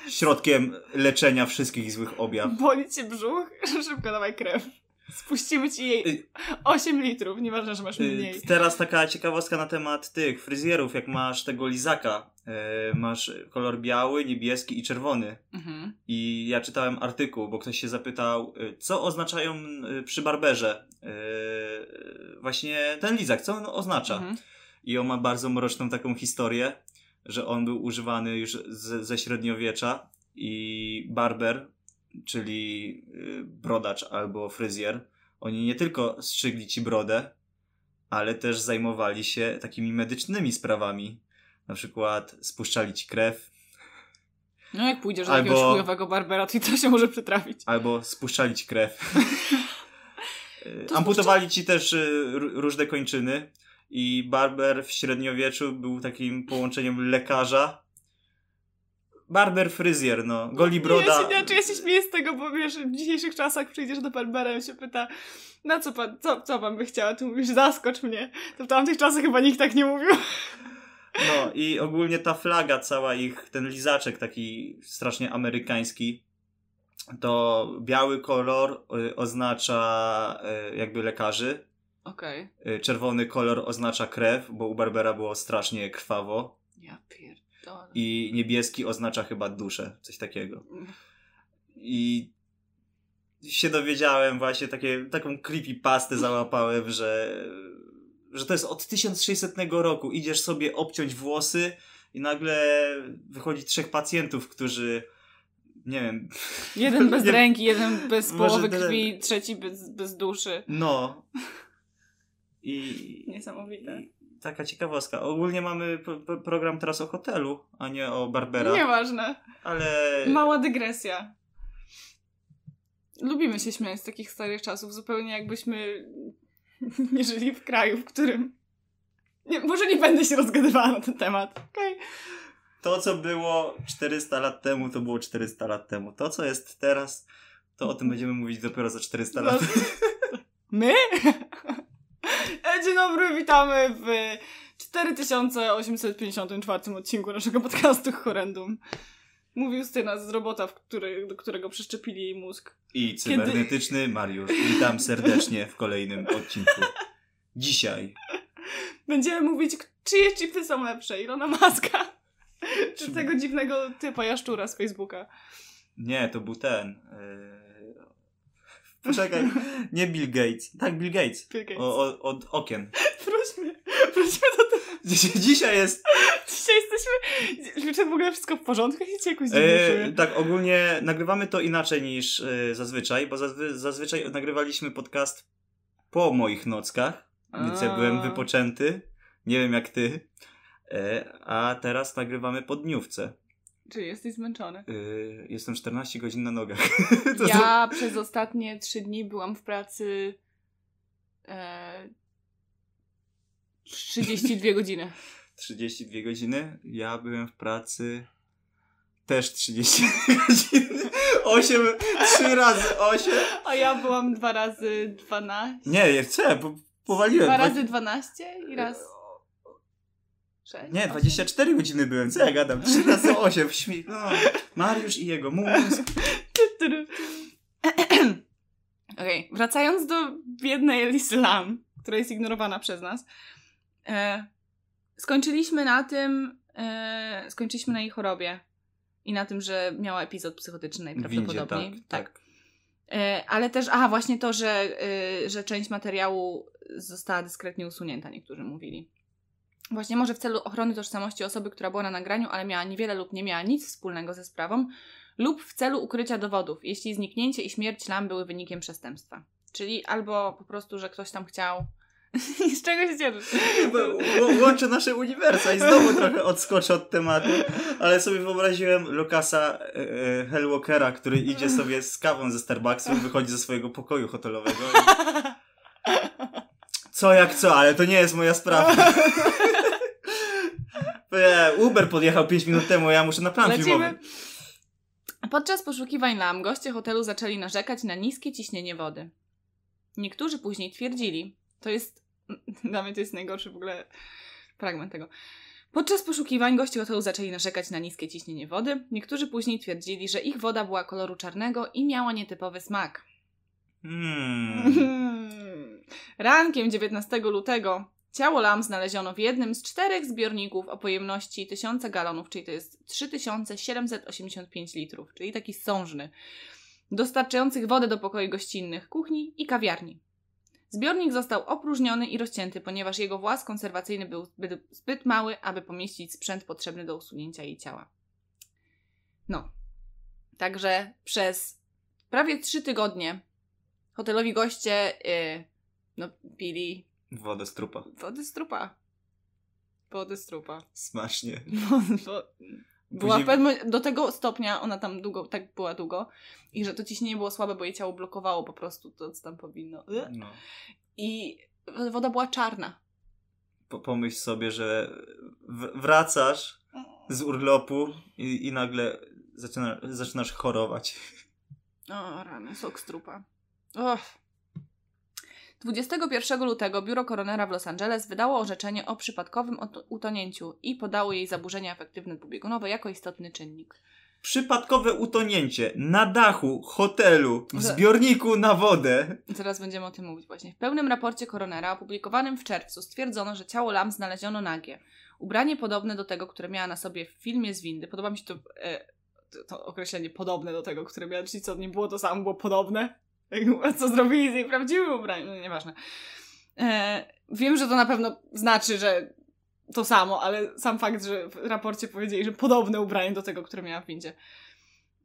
środkiem leczenia wszystkich złych objaw. Boli cię brzuch? Szybko dawaj krew. Spuścimy ci jej Y- 8 litrów, nieważne, że masz mniej. Teraz taka ciekawostka na temat tych fryzjerów, jak masz tego lizaka. y, Masz kolor biały, niebieski i czerwony. Mhm. I ja czytałem artykuł, bo ktoś się zapytał, y, co oznaczają y, przy barberze właśnie ten lizak, co on oznacza. Mhm. I on ma bardzo mroczną taką historię, że on był używany już ze średniowiecza i barber, czyli y, brodacz albo fryzjer, oni nie tylko strzygli ci brodę, ale też zajmowali się takimi medycznymi sprawami. Na przykład spuszczali ci krew, No jak pójdziesz do Albo- jakiegoś chujowego barbera, to i to się może przytrafić. albo spuszczali ci krew. Y, To Amputowali ci też y, różne kończyny i barber w średniowieczu był takim połączeniem lekarza. Barber fryzjer, no. Goli broda. Ja się, znaczy ja się śmieję z tego, bo wiesz, w dzisiejszych czasach przyjdziesz do barbera i on się pyta, na co pan, co, co pan by chciała? Ty mówisz, zaskocz mnie. To w tamtych czasach chyba nikt tak nie mówił. No i ogólnie ta flaga, cała ich, ten lizaczek taki strasznie amerykański, to biały kolor y, oznacza y, jakby lekarzy, Okej. y, czerwony kolor oznacza krew, bo u Barbera było strasznie krwawo Ja pierdolę. I niebieski oznacza chyba duszę, coś takiego. I się dowiedziałem właśnie, takie, taką creepypastę załapałem, że, że to jest od 1600 roku. Idziesz sobie obciąć włosy i nagle wychodzi trzech pacjentów, którzy nie wiem, Jeden bez Nie- ręki, jeden bez połowy krwi, trzeci bez, bez duszy. no. I, Niesamowite. i taka ciekawostka. Ogólnie mamy pro, pro, program teraz o hotelu, a nie o Barbera, Nieważne. ale Mała dygresja. Lubimy się śmiać z takich starych czasów, zupełnie jakbyśmy nie żyli w kraju, w którym. Nie, może nie będę się rozgadywała na ten temat. Okej. to, co było 400 lat temu, to było 400 lat temu. To, co jest teraz, to o tym będziemy mówić dopiero za 400 lat. My? Dzień dobry, witamy w 4854 odcinku naszego podcastu Horrendum. Mówił Styna z robota, w który, do którego przeszczepili jej mózg. I cybernetyczny Mariusz. Witam serdecznie w kolejnym odcinku. Dzisiaj. Będziemy mówić, czyje chipy są lepsze, Ilona Maska czy Czy- tego dziwnego typa jaszczura z Facebooka. Nie, to był ten. Yy... Poczekaj. Nie Bill Gates. Tak, Bill Gates. Bill Gates. O, o, od okien. Wróćmy, wróćmy do tego. Dzisiaj- Dzisiaj jest. Dzisiaj jesteśmy... Czy w ogóle wszystko w porządku? Ja się jakoś E, tak, ogólnie nagrywamy to inaczej niż e, zazwyczaj, bo zazwy, zazwyczaj nagrywaliśmy podcast po moich nockach, więc ja A. byłem wypoczęty. Nie wiem jak ty. E, a teraz nagrywamy po dniówce. Czy jesteś zmęczony? E, jestem 14 godzin na nogach. To Ja przez ostatnie trzy dni byłam w pracy e, 32 godziny. 32 godziny. Ja byłem w pracy też 32 godziny. Osiem, trzy razy osiem. A ja byłam dwa razy dwanaście. Nie, nie chcę, bo powaliłem. Dwa razy dwanaście i raz sześć. Nie, osiem. 24 godziny byłem, co ja gadam? Trzy razy osiem, śmiech. No. Mariusz i jego mózg. Okej, wracając do biednej Elisy Lam, która jest ignorowana przez nas. E, skończyliśmy na tym, e, skończyliśmy na jej chorobie i na tym, że miała epizod psychotyczny najprawdopodobniej. Windzie, tak, tak. E, ale też, aha, właśnie to, że, e, że część materiału została dyskretnie usunięta, niektórzy mówili. Właśnie może w celu ochrony tożsamości osoby, która była na nagraniu, ale miała niewiele lub nie miała nic wspólnego ze sprawą, lub w celu ukrycia dowodów, jeśli zniknięcie i śmierć Lam były wynikiem przestępstwa. Czyli albo po prostu, że ktoś tam chciał. Z czego się cieszysz? Bo ł- Łączę nasze uniwersa i znowu trochę odskoczę od tematu, ale sobie wyobraziłem Lukasa e, e, Hellwalkera, który idzie sobie z kawą ze Starbucksu, wychodzi ze swojego pokoju hotelowego. I... Co jak co, ale to nie jest moja sprawa. Uber podjechał 5 minut temu, ja muszę na plan Lecimy. filmowy. Podczas poszukiwań Lam goście hotelu zaczęli narzekać na niskie ciśnienie wody. Niektórzy później twierdzili, to jest, dla mnie to jest najgorszy w ogóle fragment tego. Podczas poszukiwań goście hotelu zaczęli narzekać na niskie ciśnienie wody. Niektórzy później twierdzili, że ich woda była koloru czarnego i miała nietypowy smak. Hmm. Rankiem 19 lutego ciało Lam znaleziono w jednym z czterech zbiorników o pojemności 1000 galonów, czyli to jest 3785 litrów, czyli taki sążny, dostarczających wodę do pokoi gościnnych, kuchni i kawiarni. Zbiornik został opróżniony i rozcięty, ponieważ jego włas konserwacyjny był zbyt, mały, aby pomieścić sprzęt potrzebny do usunięcia jej ciała. No. Także przez prawie trzy tygodnie hotelowi goście yy, no, pili Wodę z trupa. wody z trupa. Wody z trupa. Smacznie. No, bo była Później- do tego stopnia, ona tam długo, tak była długo, i że to ciśnienie było słabe, bo jej ciało blokowało po prostu to, co tam powinno. No. I woda była czarna. Po- pomyśl sobie, że wracasz z urlopu i, i nagle zaczyna, zaczynasz chorować. O, rany, sok z trupa. Och. 21 lutego biuro koronera w Los Angeles wydało orzeczenie o przypadkowym utonięciu i podało jej zaburzenia afektywne dwubiegunowe jako istotny czynnik. Przypadkowe utonięcie na dachu hotelu w zbiorniku na wodę. Zaraz będziemy o tym mówić właśnie. W pełnym raporcie koronera opublikowanym w czerwcu stwierdzono, że ciało Lam znaleziono nagie. Ubranie podobne do tego, które miała na sobie w filmie z windy. Podoba mi się to, e, to określenie podobne do tego, które miała, czyli co, nie było to samo, było podobne? Co zrobili z jej prawdziwym ubraniem? No nieważne. E, wiem, że to na pewno znaczy, że to samo, ale sam fakt, że w raporcie powiedzieli, że podobne ubranie do tego, które miała w windzie.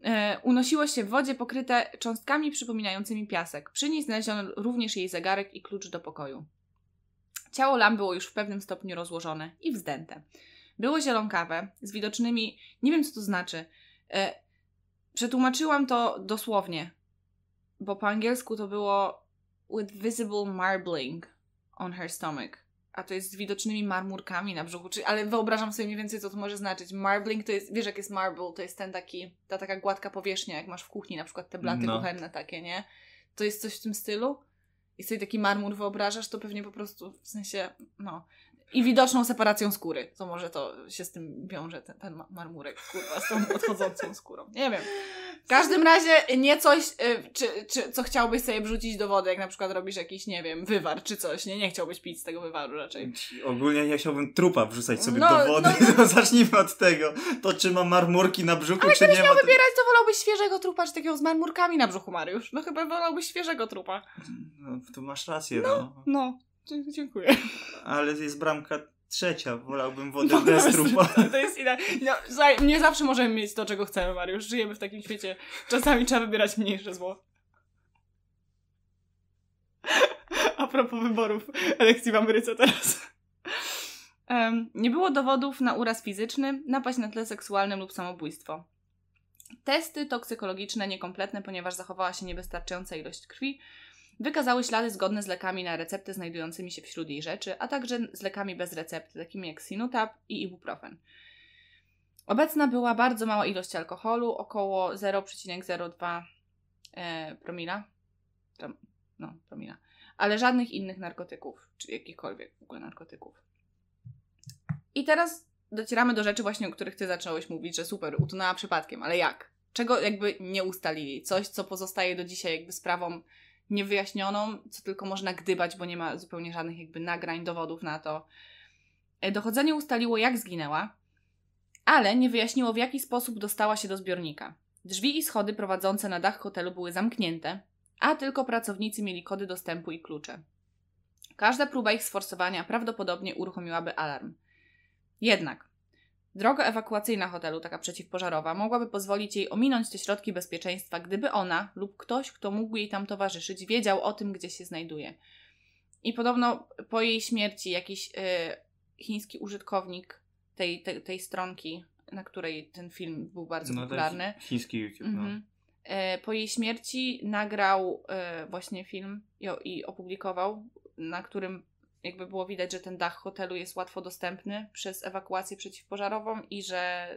E, unosiło się w wodzie pokryte cząstkami przypominającymi piasek. Przy niej znaleziono również jej zegarek i klucz do pokoju. Ciało Lam było już w pewnym stopniu rozłożone i wzdęte. Było zielonkawe, z widocznymi, nie wiem co to znaczy. E, przetłumaczyłam to dosłownie, bo po angielsku to było with visible marbling on her stomach. A to jest z widocznymi marmurkami na brzuchu. Czyli, ale wyobrażam sobie mniej więcej, co to może znaczyć. Marbling to jest, wiesz jak jest marble, to jest ten taki, ta taka gładka powierzchnia, jak masz w kuchni, na przykład te blaty No. kuchenne takie, nie? To jest coś w tym stylu? I sobie taki marmur wyobrażasz, to pewnie po prostu, w sensie, no. I widoczną separacją skóry. To może to się z tym wiąże, ten, ten ma- marmurek, kurwa, z tą odchodzącą skórą. Nie wiem. W każdym razie nie coś, y, czy, czy, co chciałbyś sobie wrzucić do wody, jak na przykład robisz jakiś, nie wiem, wywar czy coś. Nie, nie chciałbyś pić z tego wywaru raczej. Ogólnie ja chciałbym trupa wrzucać sobie No, do wody. no, Zacznijmy od tego. To czy ma marmurki na brzuchu, Ale czy nie ma. to- Wybierać to wolałbyś świeżego trupa, czy takiego z marmurkami na brzuchu, Mariusz? No chyba wolałbyś świeżego trupa. No, tu masz rację, no. No, dzie- dziękuję. Ale jest bramka trzecia. Wolałbym wodę bez trupa. To jest idealne. No, słuchaj, nie zawsze możemy mieć to, czego chcemy, Mariusz. Żyjemy w takim świecie. Czasami trzeba wybierać mniejsze zło. A propos wyborów elekcji w Ameryce teraz. Em, nie było dowodów na uraz fizyczny, napaść na tle seksualnym lub samobójstwo. Testy toksykologiczne niekompletne, ponieważ zachowała się niewystarczająca ilość krwi, wykazały ślady zgodne z lekami na recepty znajdującymi się wśród jej rzeczy, a także z lekami bez recepty, takimi jak Sinutab i Ibuprofen. Obecna była bardzo mała ilość alkoholu, około 0,02 e, promila. No, promila. Ale żadnych innych narkotyków, czy jakichkolwiek w ogóle narkotyków. I teraz docieramy do rzeczy właśnie, o których ty zacząłeś mówić, że super, utonęła przypadkiem, ale jak? Czego jakby nie ustalili? Coś, co pozostaje do dzisiaj jakby sprawą niewyjaśnioną, co tylko można gdybać, bo nie ma zupełnie żadnych jakby nagrań, dowodów na to. E, dochodzenie ustaliło, jak zginęła, ale nie wyjaśniło, w jaki sposób dostała się do zbiornika. Drzwi i schody prowadzące na dach hotelu były zamknięte, a tylko pracownicy mieli kody dostępu i klucze. Każda próba ich sforsowania prawdopodobnie uruchomiłaby alarm. Jednak droga ewakuacyjna hotelu, taka przeciwpożarowa, mogłaby pozwolić jej ominąć te środki bezpieczeństwa, gdyby ona lub ktoś, kto mógł jej tam towarzyszyć, wiedział o tym, gdzie się znajduje. I podobno po jej śmierci jakiś y, chiński użytkownik tej, tej, tej stronki, na której ten film był bardzo No, popularny, chiński YouTube. No. Mhm. E, Po jej śmierci nagrał e, właśnie film i, i opublikował, na którym jakby było widać, że ten dach hotelu jest łatwo dostępny przez ewakuację przeciwpożarową i że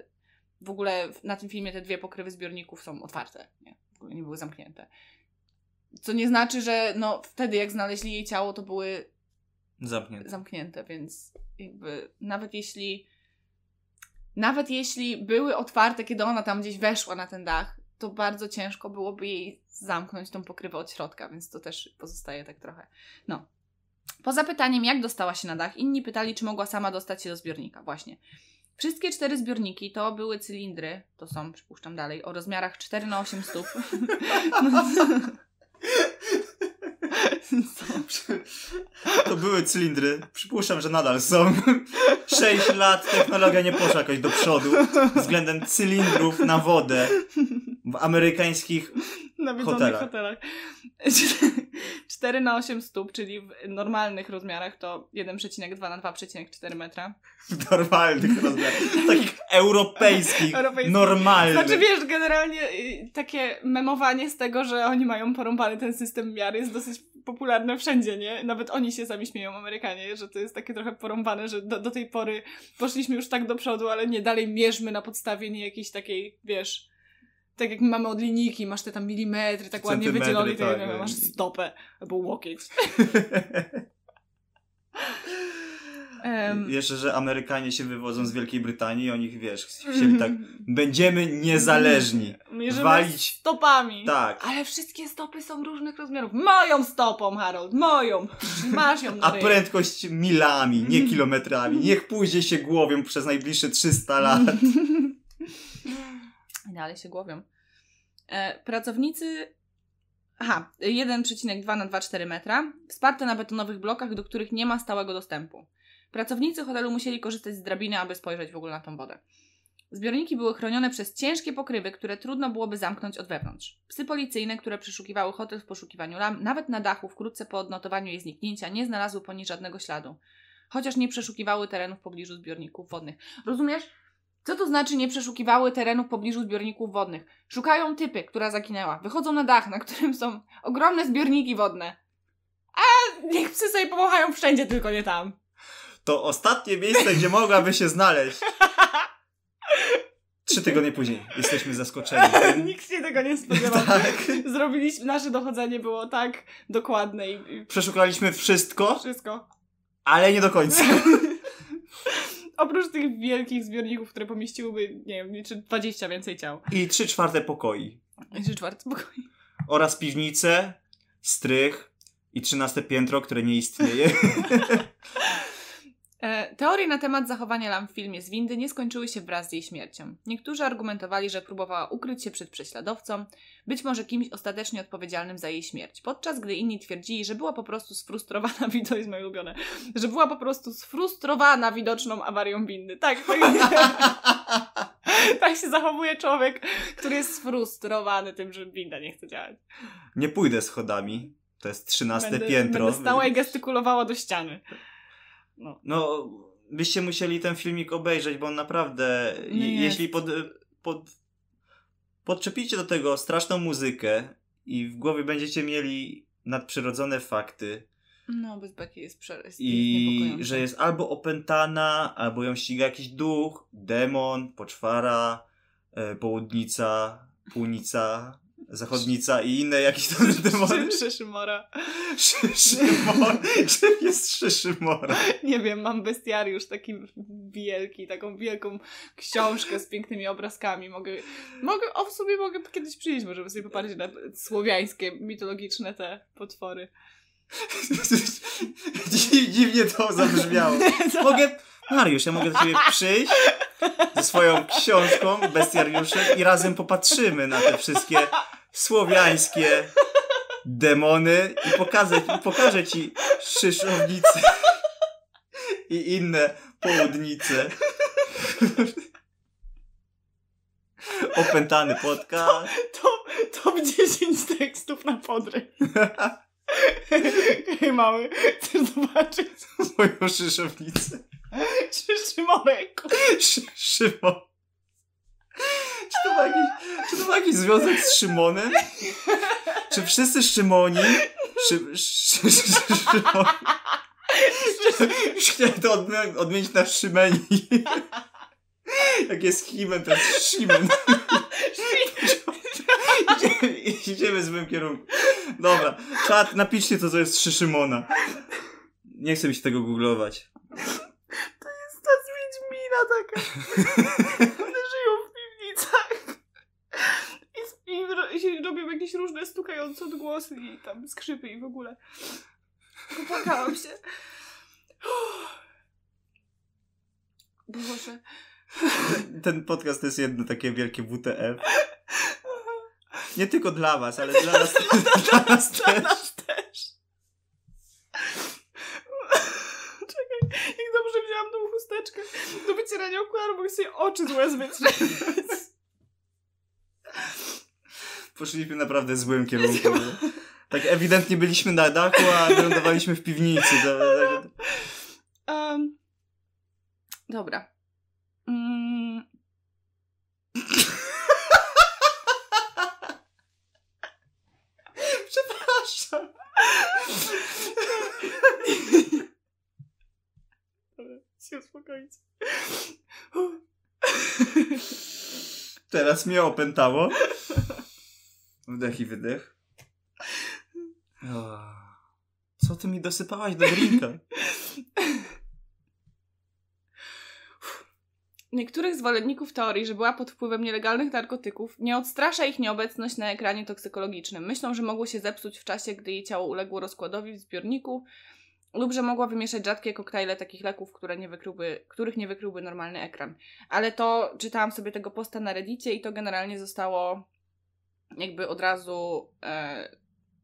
w ogóle na tym filmie te dwie pokrywy zbiorników są otwarte, nie, w ogóle nie były zamknięte. Co nie znaczy, że no, wtedy jak znaleźli jej ciało, to były Zamknięty. zamknięte, więc jakby nawet jeśli nawet jeśli były otwarte, kiedy ona tam gdzieś weszła na ten dach, to bardzo ciężko byłoby jej zamknąć tą pokrywę od środka, więc to też pozostaje tak trochę. No. Poza pytaniem, jak dostała się na dach, inni pytali, czy mogła sama dostać się do zbiornika. Właśnie. Wszystkie cztery zbiorniki to były cylindry, to są, przypuszczam dalej, o rozmiarach 4 na 8 stóp. To były cylindry. Przypuszczam, że nadal są. 6 lat technologia nie poszła jakoś do przodu względem cylindrów na wodę w amerykańskich nawiedzonych Hotelach. hotelach. 4 na 8 stóp, czyli w normalnych rozmiarach to 1,2 na 2,4 metra. normalnych rozmiarach. Takich europejskich, Europejskich. normalnych. Znaczy wiesz, generalnie y, takie memowanie z tego, że oni mają porąbany ten system miar jest dosyć popularne wszędzie, nie? Nawet oni się sami śmieją, Amerykanie, że to jest takie trochę porąbane, że do, do tej pory poszliśmy już tak do przodu, ale nie, dalej mierzmy na podstawie nie jakiejś takiej, wiesz... Tak jak my mamy od linijki, masz te tam milimetry, tak ładnie wydzielone tak, tak. masz stopę albo łokieć. Em, Jeszcze, że Amerykanie się wywodzą z Wielkiej Brytanii i oni, wiesz, chcieli tak, będziemy niezależni. Mierzymy walić- stopami. Tak. Ale wszystkie stopy są różnych rozmiarów. Moją stopą, Harold, moją. Masz ją na A prędkość milami, nie kilometrami. Niech pójdzie się głowią przez najbliższe 300 lat. Dalej się głowią. E, pracownicy... Aha, 1,2 na 2,4 metra, wsparte na betonowych blokach, do których nie ma stałego dostępu. Pracownicy hotelu musieli korzystać z drabiny, aby spojrzeć w ogóle na tą wodę. Zbiorniki były chronione przez ciężkie pokrywy, które trudno byłoby zamknąć od wewnątrz. Psy policyjne, które przeszukiwały hotel w poszukiwaniu lam, nawet na dachu wkrótce po odnotowaniu jej zniknięcia, nie znalazły po niej żadnego śladu. Chociaż nie przeszukiwały terenów w pobliżu zbiorników wodnych. Rozumiesz? Co to znaczy nie przeszukiwały terenów w pobliżu zbiorników wodnych? Szukają typy, która zaginęła. Wychodzą na dach, na którym są ogromne zbiorniki wodne. A niech psy sobie pomachają wszędzie, tylko nie tam. To ostatnie miejsce, gdzie mogłaby się znaleźć. Trzy tygodnie później jesteśmy zaskoczeni. Nikt się tego nie spodziewał. Tak. Zrobiliśmy, nasze dochodzenie było tak dokładne i, i Przeszukaliśmy wszystko, wszystko. ale nie do końca. Oprócz tych wielkich zbiorników, które pomieściłyby, nie wiem, czy 20 więcej ciał. I trzy czwarte pokoi. Jeszcze czwarty pokój. Oraz piwnice, strych i trzynaste piętro, które nie istnieje. E, Teorie na temat zachowania lam w filmie z windy nie skończyły się wraz z jej śmiercią. Niektórzy argumentowali, że próbowała ukryć się przed prześladowcą, być może kimś ostatecznie odpowiedzialnym za jej śmierć, podczas gdy inni twierdzili, że była po prostu sfrustrowana, to jest moje ulubione, że była po prostu sfrustrowana widoczną awarią windy. Tak, tak, tak się zachowuje człowiek, który jest sfrustrowany tym, że winda nie chce działać. Nie pójdę schodami. To jest trzynaste piętro. będę stała i gestykulowała do ściany. No. No, byście musieli ten filmik obejrzeć, bo on naprawdę, je, jeśli pod, pod, podczepicie do tego straszną muzykę i w głowie będziecie mieli nadprzyrodzone fakty, No, bez beki jest przeryst. I że jest albo opętana, albo ją ściga jakiś duch, demon, poczwara, e, południca, półnica, zachodnica i inne jakieś tam demony. Szyszymora. Szyszymora. Czym jest Szyszymora? Nie wiem, mam bestiariusz taki wielki, taką wielką książkę z pięknymi obrazkami. Mogę, mogę o w sobie mogę kiedyś przyjść, możemy sobie popatrzeć na słowiańskie, mitologiczne te potwory. Dziwnie to zabrzmiało. Mogę, Mariusz, ja mogę do ciebie przyjść ze swoją książką, bestiariuszem i razem popatrzymy na te wszystkie słowiańskie demony i pokażę, pokażę ci szyszownice i inne południce. Opętany podcast. To, top 10 tekstów na podry. Hej mały, chcesz zobaczyć moją szyszownicę? Szymorek. Szymon. Czy to, ma jakiś, czy to ma jakiś związek z Szymonem? Czy wszyscy Szymoni... Szy, szy, szy, Szymon... Chciałem to odmi- odmienić na Szymeni. Jak jest Himen, to jest Szymen. idziemy, idziemy w złym kierunku. Dobra, czat, napiszcie to, co jest Szymona. Nie chcę mi się tego googlować. To jest ta z Wiedźmina taka. One żyją w piwnicach. I, i, i się robią jakieś różne stukające odgłosy i tam skrzypy i w ogóle. Popłakałam się. Boże. Ten podcast to jest jedno takie wielkie WTF. Nie tylko dla was, ale dla nas, dla nas Dla też. nas też. Czekaj, jak dobrze chusteczkę do wycierania okularów, mogę sobie oczy z łez wytrzeć. Poszliśmy naprawdę w złym kierunku. Tak ewidentnie byliśmy na dachu, a wylądowaliśmy w piwnicy. Um, dobra. Mm. Przepraszam. Się uspokoić. Teraz mnie opętało. Wdech i wydech. Co ty mi dosypałaś do drinka? Niektórych zwolenników teorii, że była pod wpływem nielegalnych narkotyków, nie odstrasza ich nieobecność na ekranie toksykologicznym. Myślą, że mogło się zepsuć w czasie, gdy jej ciało uległo rozkładowi w zbiorniku lub że mogła wymieszać rzadkie koktajle takich leków, które nie wykryłby, których nie wykryłby normalny ekran. Ale to czytałam sobie tego posta na Reddicie i to generalnie zostało jakby od razu e,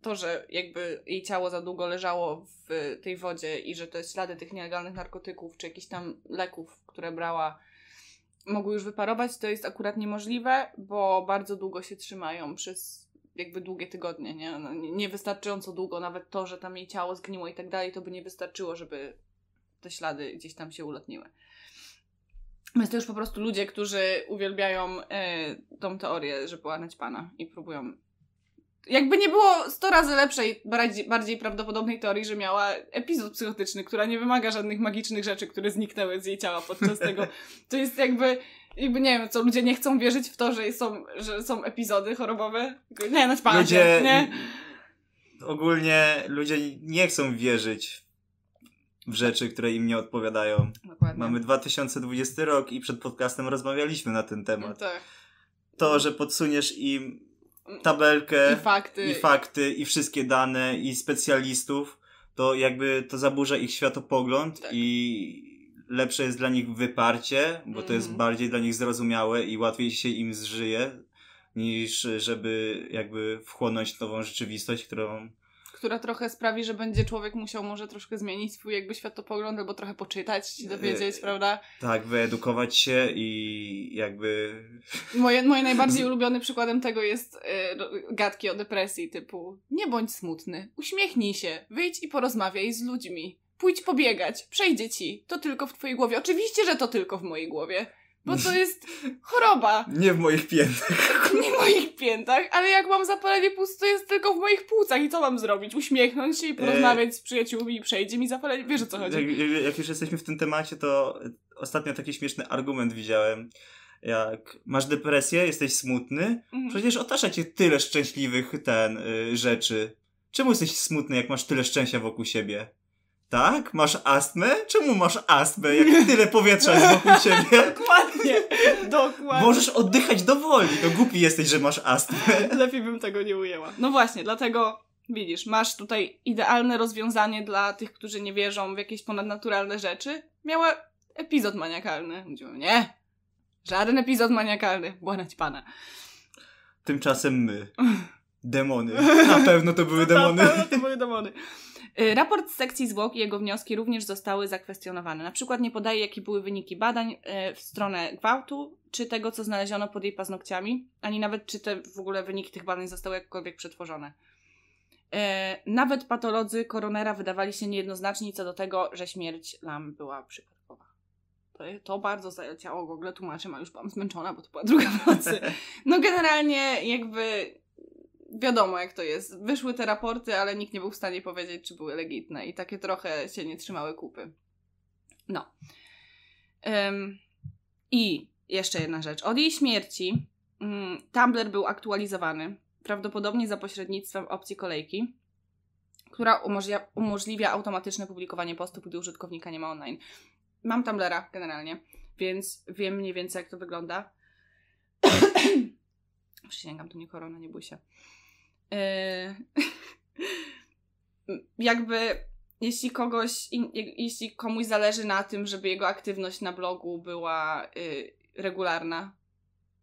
to, że jakby jej ciało za długo leżało w tej wodzie i że jest ślady tych nielegalnych narkotyków czy jakichś tam leków, które brała mogły już wyparować, to jest akurat niemożliwe, bo bardzo długo się trzymają przez jakby długie tygodnie, nie? No, nie- niewystarczająco długo, nawet to, że tam jej ciało zgniło i tak dalej, to by nie wystarczyło, żeby te ślady gdzieś tam się ulatniły. Więc to już po prostu ludzie, którzy uwielbiają e, tą teorię, że była naćpana i próbują jakby nie było 100 razy lepszej, bardziej, bardziej prawdopodobnej teorii, że miała epizod psychotyczny, która nie wymaga żadnych magicznych rzeczy, które zniknęły z jej ciała podczas tego. To jest jakby, jakby nie wiem, co ludzie nie chcą wierzyć w to, że są, że są epizody chorobowe. Nie, naćpana Ludzie... się, nie? Ogólnie ludzie nie chcą wierzyć w rzeczy, które im nie odpowiadają. Dokładnie. Mamy 2020 rok i przed podcastem rozmawialiśmy na ten temat. Tak. To, że podsuniesz im tabelkę I fakty. i fakty, i wszystkie dane, i specjalistów, to jakby to zaburza ich światopogląd Tak. i lepsze jest dla nich wyparcie, bo to jest Mhm. bardziej dla nich zrozumiałe i łatwiej się im zżyje, niż żeby jakby wchłonąć nową rzeczywistość, którą Która trochę sprawi, że będzie człowiek musiał może troszkę zmienić swój jakby światopogląd, albo trochę poczytać, się dowiedzieć, Yy. prawda? tak wyedukować się i jakby Moje, moje najbardziej ulubiony przykładem tego jest e, ro- gadki o depresji typu nie bądź smutny, uśmiechnij się, wyjdź i porozmawiaj z ludźmi. Pójdź pobiegać, przejdzie ci. To tylko w twojej głowie. Oczywiście, że to tylko w mojej głowie. bo to jest choroba. Nie w moich piętach. Nie w moich piętach, ale jak mam zapalenie płuc, to jest tylko w moich płucach i co mam zrobić? Uśmiechnąć się i porozmawiać z przyjaciółmi i przejdzie mi zapalenie. Wiesz o co chodzi? Jak, jak, jak już jesteśmy w tym temacie, to ostatnio taki śmieszny argument widziałem. Jak masz depresję, jesteś smutny, Mhm. przecież otacza cię tyle szczęśliwych ten y, rzeczy. Czemu jesteś smutny, jak masz tyle szczęścia wokół siebie? Tak? Masz astmę? Czemu masz astmę, jak tyle powietrza jest wokół ciebie? Dokładnie, dokładnie. Możesz oddychać dowoli, to głupi jesteś, że masz astmę. Lepiej bym tego nie ujęła. No właśnie, dlatego widzisz, masz tutaj idealne rozwiązanie dla tych, którzy nie wierzą w jakieś ponadnaturalne rzeczy. Miała epizod maniakalny. Mówią, nie, żaden epizod maniakalny. Błagać pana. Tymczasem my. Demony. Na pewno to były demony. Na pewno To były demony. Y, Raport z sekcji zwłok i jego wnioski również zostały zakwestionowane. Na przykład nie podaje, jakie były wyniki badań y, w stronę gwałtu, czy tego, co znaleziono pod jej paznokciami, ani nawet czy te w ogóle wyniki tych badań zostały jakkolwiek przetworzone. Y, Nawet patolodzy koronera wydawali się niejednocznaczni co do tego, że śmierć Lam była przypadkowa. To, to bardzo zaleciało Google tłumaczem, a już byłam zmęczona, bo to była druga w nocy. No generalnie jakby wiadomo jak to jest. Wyszły te raporty, ale nikt nie był w stanie powiedzieć, czy były legitne i takie trochę się nie trzymały kupy. No. Ym, I jeszcze jedna rzecz. Od jej śmierci mm, Tumblr był aktualizowany, prawdopodobnie za pośrednictwem opcji kolejki, która umożliwia, umożliwia automatyczne publikowanie postów, gdy użytkownika nie ma online. Mam Tumblera generalnie, więc wiem mniej więcej jak to wygląda. Przysięgam, to nie korona, nie bój się. Yy, jakby jeśli kogoś, jeśli komuś zależy na tym, żeby jego aktywność na blogu była y, regularna,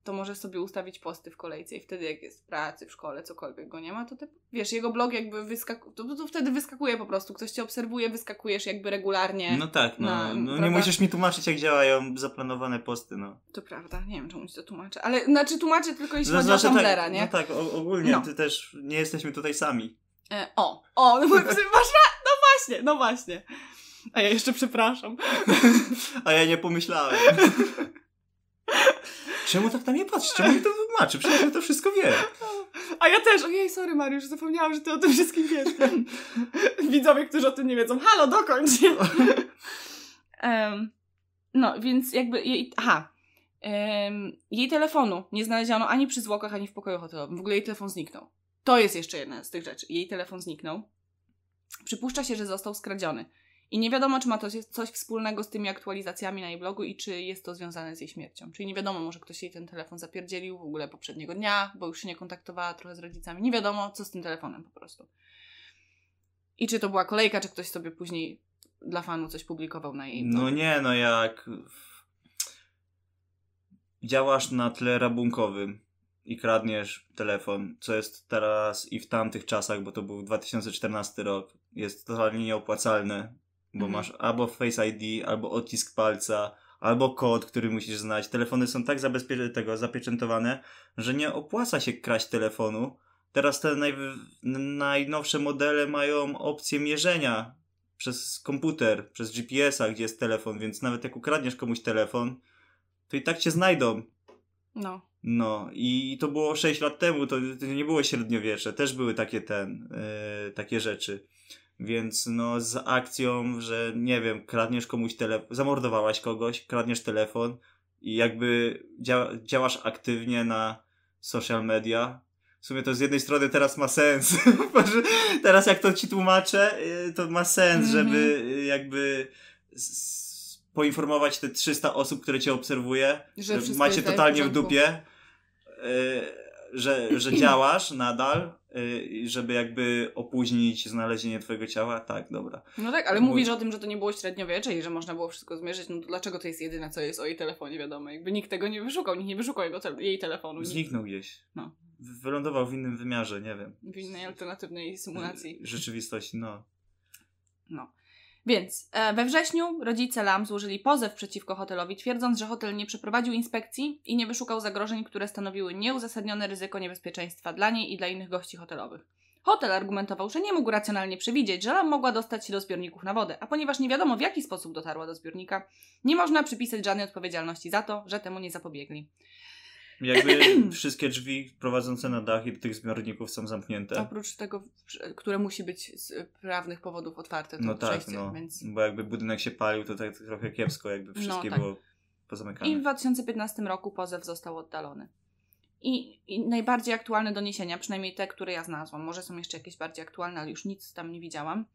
to może sobie ustawić posty w kolejce i wtedy jak jest w pracy, w szkole, cokolwiek go nie ma, to wiesz, jego blog jakby wyskakuje, to, to wtedy wyskakuje po prostu, ktoś cię obserwuje, wyskakujesz jakby regularnie. No tak, no. Na- no nie musisz mi tłumaczyć, jak działają zaplanowane posty, no. To prawda, nie wiem czemu ci to tłumaczę, ale znaczy tłumaczę tylko jeśli chodzi o Znaczy, Tumblera, tak, nie? No tak, o, ogólnie No. ty też nie jesteśmy tutaj sami. E, o, o, no, masz no właśnie, no właśnie. A ja jeszcze przepraszam. A ja nie pomyślałem. Czemu tak na mnie patrzysz? Czemu mi to wytłumaczy? Przecież ja to wszystko wiem. A ja też, ojej, sorry Mariusz, zapomniałam, że ty o tym wszystkim wiesz. Widzowie, którzy o tym nie wiedzą, halo, dokończ. Em, no, więc jakby jej, aha, Em, jej telefonu nie znaleziono ani przy zwłokach, ani w pokoju hotelowym. W ogóle jej telefon zniknął. To jest jeszcze jedna z tych rzeczy. Jej telefon zniknął. Przypuszcza się, że został skradziony. I nie wiadomo, czy ma to coś wspólnego z tymi aktualizacjami na jej blogu i czy jest to związane z jej śmiercią. Czyli nie wiadomo, może ktoś jej ten telefon zapierdzielił w ogóle poprzedniego dnia, bo już się nie kontaktowała trochę z rodzicami. Nie wiadomo, co z tym telefonem po prostu. I czy to była kolejka, czy ktoś sobie później dla fanu coś publikował na jej blogu. No nie, no jak działasz na tle rabunkowym i kradniesz telefon, co jest teraz i w tamtych czasach, bo to był 2014 rok, jest totalnie nieopłacalne, bo Mhm. masz albo Face ID, albo odcisk palca, albo kod, który musisz znać. Telefony są tak zabezpie- tego, zapieczętowane, że nie opłaca się kraść telefonu. Teraz te najw- najnowsze modele mają opcję mierzenia przez komputer, przez GPS-a, gdzie jest telefon, więc nawet jak ukradniesz komuś telefon, to i tak cię znajdą. No. No i to było 6 lat temu, to, to nie było średniowiecze, też były takie ten, yy, takie rzeczy. Więc no z akcją, że nie wiem, kradniesz komuś telefon, zamordowałaś kogoś, kradniesz telefon i jakby dzia- działasz aktywnie na social media. W sumie to z jednej strony teraz ma sens. Teraz jak to ci tłumaczę, yy, to ma sens, Mhm. żeby yy, jakby poinformować te 300 osób, które cię obserwuje, Że że macie w totalnie w dupie, y, że, że działasz nadal, y, żeby jakby opóźnić znalezienie twojego ciała. Tak, dobra. No tak, ale Bo- mówisz o tym, że to nie było średniowiecze i że można było wszystko zmierzyć, no to dlaczego to jest jedyne, co jest o jej telefonie wiadomo? Jakby nikt tego nie wyszukał, nikt nie wyszukał jego te- jej telefonu. Nikt Zniknął gdzieś. No. Wylądował w innym wymiarze, nie wiem. w innej alternatywnej symulacji. Rzeczywistości, no. No. Więc e, we wrześniu rodzice Lam złożyli pozew przeciwko hotelowi, twierdząc, że hotel nie przeprowadził inspekcji i nie wyszukał zagrożeń, które stanowiły nieuzasadnione ryzyko niebezpieczeństwa dla niej i dla innych gości hotelowych. Hotel argumentował, że nie mógł racjonalnie przewidzieć, że Lam mogła dostać się do zbiorników na wodę, a ponieważ nie wiadomo w jaki sposób dotarła do zbiornika, nie można przypisać żadnej odpowiedzialności za to, że temu nie zapobiegli. Jakby wszystkie drzwi prowadzące na dach i do tych zbiorników są zamknięte. Oprócz tego, które musi być z prawnych powodów otwarte, No tak, no. więc... Bo jakby budynek się palił, to tak trochę kiepsko, jakby wszystkie tak. było I pozamykane. w 2015 roku pozew został oddalony. I, I najbardziej aktualne doniesienia, przynajmniej te, które ja znalazłam, może są jeszcze jakieś bardziej aktualne, ale już nic tam nie widziałam,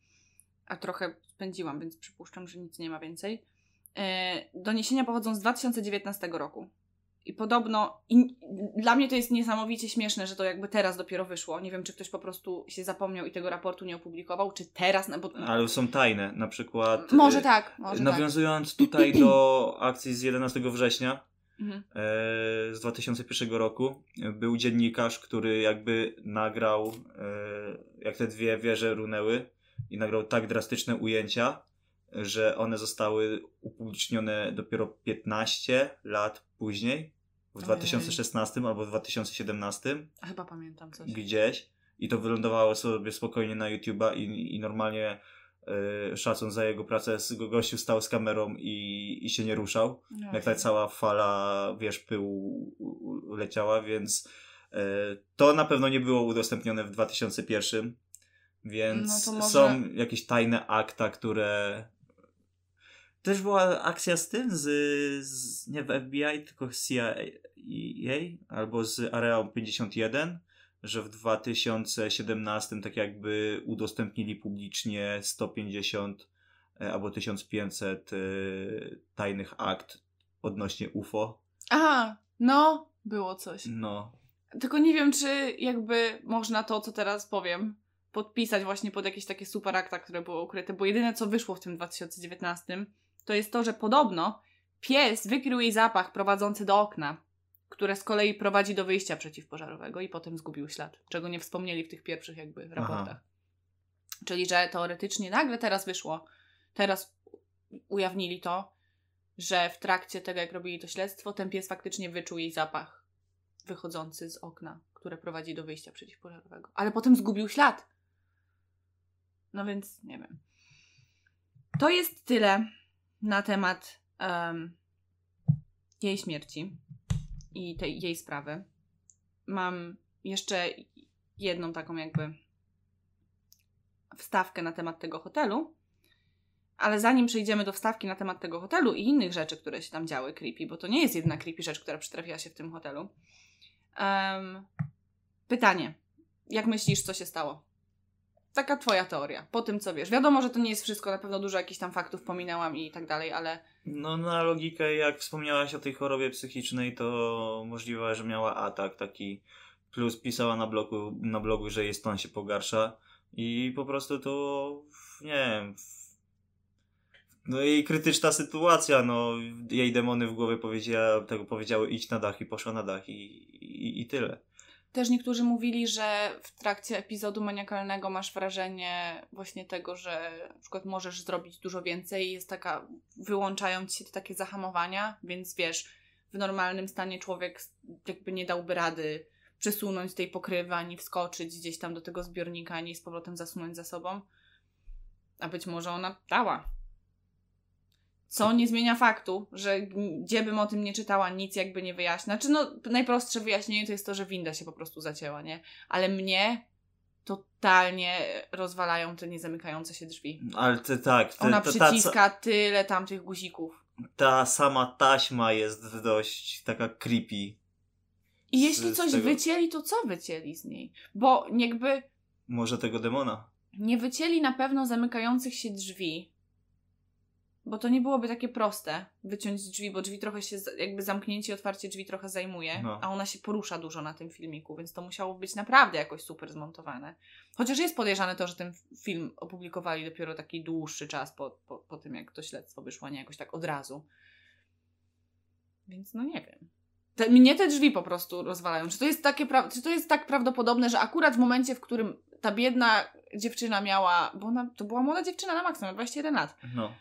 a trochę spędziłam, więc przypuszczam, że nic nie ma więcej. E, doniesienia pochodzą z 2019 roku. I podobno, i, dla mnie to jest niesamowicie śmieszne, że to jakby teraz dopiero wyszło. Nie wiem, czy ktoś po prostu się zapomniał i tego raportu nie opublikował, czy teraz, no bo... Ale są tajne, na przykład... może e, tak, może tak. Nawiązując tutaj do akcji z 11 września Mhm. e, z 2001 roku, e, był dziennikarz, który jakby nagrał, e, jak te dwie wieże runęły i nagrał tak drastyczne ujęcia, że one zostały upublicznione dopiero 15 lat później, w Ojej. 2016 albo w 2017 A Chyba pamiętam coś. gdzieś i to wylądowało sobie spokojnie na YouTube'a i, i normalnie y, szacun za jego pracę, z- gościu stał z kamerą i, i się nie ruszał. No, Jak ta cała fala, wiesz, pyłu leciała, więc y, to na pewno nie było udostępnione w 2001, więc No może- są jakieś tajne akta, które... Też była akcja z tym, z, z nie w FBI, tylko z CIA albo z Areą 51, że w 2017 tak jakby udostępnili publicznie 150 e, albo 1500 e, tajnych akt odnośnie UFO. A, no, było coś. No, Tylko nie wiem, czy jakby można to, co teraz powiem, podpisać właśnie pod jakieś takie super akta, które były ukryte, bo jedyne, co wyszło w tym 2019, to jest to, że podobno pies wykrył jej zapach prowadzący do okna, które z kolei prowadzi do wyjścia przeciwpożarowego i potem zgubił ślad, czego nie wspomnieli w tych pierwszych jakby raportach. Czyli, że teoretycznie nagle teraz wyszło, teraz ujawnili to, że w trakcie tego, jak robili to śledztwo, ten pies faktycznie wyczuł jej zapach wychodzący z okna, które prowadzi do wyjścia przeciwpożarowego. Ale potem zgubił ślad. No więc nie wiem. To jest tyle na temat em, jej śmierci i tej jej sprawy. Mam jeszcze jedną taką jakby wstawkę na temat tego hotelu. Ale zanim przejdziemy do wstawki na temat tego hotelu i innych rzeczy, które się tam działy creepy, bo to nie jest jedna creepy rzecz, która przytrafiła się w tym hotelu. em, pytanie. Jak myślisz, co się stało? Taka twoja teoria, po tym co wiesz. Wiadomo, że to nie jest wszystko, na pewno dużo jakichś tam faktów pominęłam i tak dalej, ale no na logikę, jak wspomniałaś o tej chorobie psychicznej, to możliwe, że miała atak taki, plus pisała na blogu, na blogu że jej stan się pogarsza i po prostu to, nie wiem, no jej krytyczna sytuacja, no jej demony w głowie powiedziała, tego powiedziały idź na dach i poszła na dach i, i, i tyle. Też niektórzy mówili, że w trakcie epizodu maniakalnego masz wrażenie właśnie tego, że na przykład możesz zrobić dużo więcej jest taka, wyłączają ci się takie zahamowania, więc wiesz, w normalnym stanie człowiek jakby nie dałby rady przesunąć tej pokrywy, ani wskoczyć gdzieś tam do tego zbiornika, ani z powrotem zasunąć za sobą. A być może ona dała. Co nie zmienia faktu, że gdzie bym o tym nie czytała, nic jakby nie wyjaśnia. Znaczy, no, najprostsze wyjaśnienie to jest to, że winda się po prostu zacięła, nie? Ale mnie totalnie rozwalają te niezamykające się drzwi. Ale te, tak, te, Ona ta, ta, przyciska tyle tamtych guzików. ta sama taśma jest dość taka creepy. I Z- jeśli z coś tego- wycięli, to co wycięli z niej? Bo jakby Może tego demona. nie wycięli na pewno zamykających się drzwi. Bo to nie byłoby takie proste wyciąć drzwi, bo drzwi trochę się, jakby zamknięcie i otwarcie drzwi trochę zajmuje, No. a ona się porusza dużo na tym filmiku, więc to musiało być naprawdę jakoś super zmontowane. Chociaż jest podejrzane to, że ten film opublikowali dopiero taki dłuższy czas po, po, po tym, jak to śledztwo wyszło, nie jakoś tak od razu. Więc no nie wiem. Te, mnie te drzwi po prostu rozwalają. Czy to, jest takie czy to jest tak prawdopodobne, że akurat w momencie, w którym ta biedna dziewczyna miała, bo ona, to była młoda dziewczyna na maksa, miała 21 lat. No.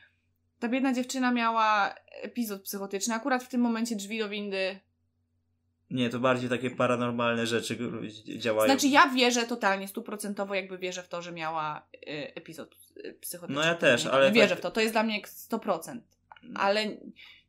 Ta biedna dziewczyna miała epizod psychotyczny. Akurat w tym momencie drzwi do windy Nie, to bardziej takie paranormalne rzeczy działają. Znaczy ja wierzę totalnie, stuprocentowo jakby wierzę w to, że miała y, epizod y, psychotyczny. No ja też, ale Wierzę tak- w to, to jest dla mnie 100%. Ale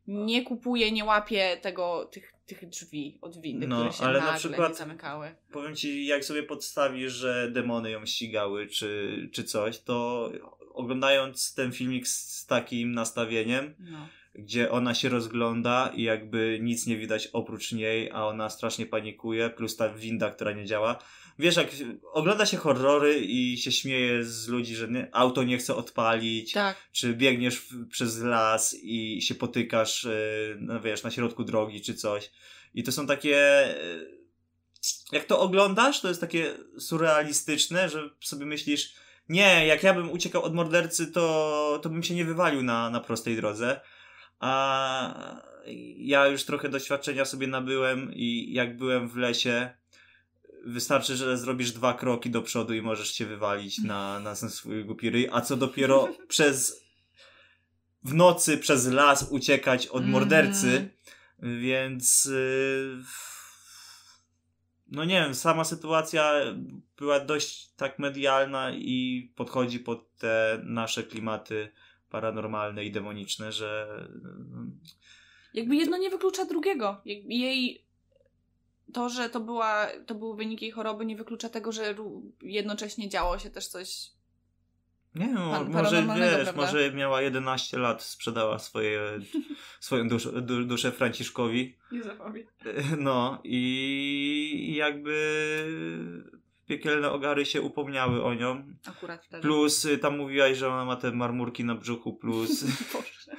nie kupuję, nie łapię tego, tych, tych drzwi od windy, No, które się ale na przykład- nie zamykały. Powiem ci, jak sobie podstawisz, że demony ją ścigały, czy, czy coś, to oglądając ten filmik z, takim nastawieniem, No. gdzie ona się rozgląda i jakby nic nie widać oprócz niej, a ona strasznie panikuje, plus ta winda, która nie działa. Wiesz, jak ogląda się horrory i się śmieje z ludzi, że nie, auto nie chce odpalić, Tak. czy biegniesz w, przez las i się potykasz, yy, no wiesz, na środku drogi, czy coś. I to są takie. yy, Jak to oglądasz, to jest takie surrealistyczne, że sobie myślisz, nie, jak ja bym uciekał od mordercy, to, to bym się nie wywalił na, na prostej drodze. A ja już trochę doświadczenia sobie nabyłem i jak byłem w lesie, wystarczy, że zrobisz dwa kroki do przodu i możesz się wywalić na, na swój głupi ryj, a co dopiero przez w nocy przez las uciekać od Mm. mordercy, więc yy, no nie wiem, sama sytuacja była dość tak medialna i podchodzi pod te nasze klimaty paranormalne i demoniczne, że Jakby jedno nie wyklucza drugiego. Jej to, że to, była, to był wynik jej choroby, nie wyklucza tego, że jednocześnie działo się też coś. Nie wiem, Pan- może wiesz, prawda? może miała 11 lat, sprzedała swoje, swoją duszę, du, duszę Franciszkowi. Nie zapomnij. No i jakby piekielne ogary się upomniały o nią. Akurat wtedy. Plus y, tam mówiłaś, że ona ma te marmurki na brzuchu, plus, Boże.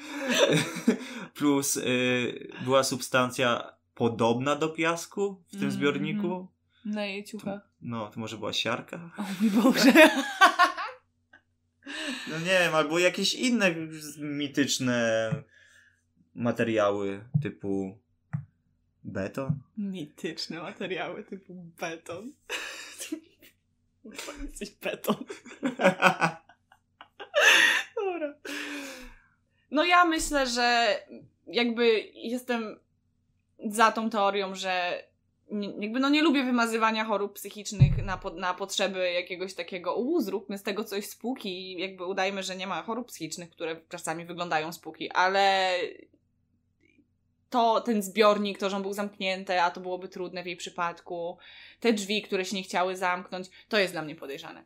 plus y, była substancja podobna do piasku w tym Mhm. zbiorniku. Na jej ciuchach. No, to może była siarka? O mój Boże. No nie wiem, albo jakieś inne mityczne materiały typu beton. Mityczne materiały typu beton. Jesteś beton. Dobra. No ja myślę, że jakby jestem za tą teorią, że jakby no nie lubię wymazywania chorób psychicznych na, po, na potrzeby jakiegoś takiego u, zróbmy z tego coś spóki i jakby udajmy, że nie ma chorób psychicznych, które czasami wyglądają spóki, ale to ten zbiornik, to, że on był zamknięty, a to byłoby trudne w jej przypadku, te drzwi, które się nie chciały zamknąć, to jest dla mnie podejrzane.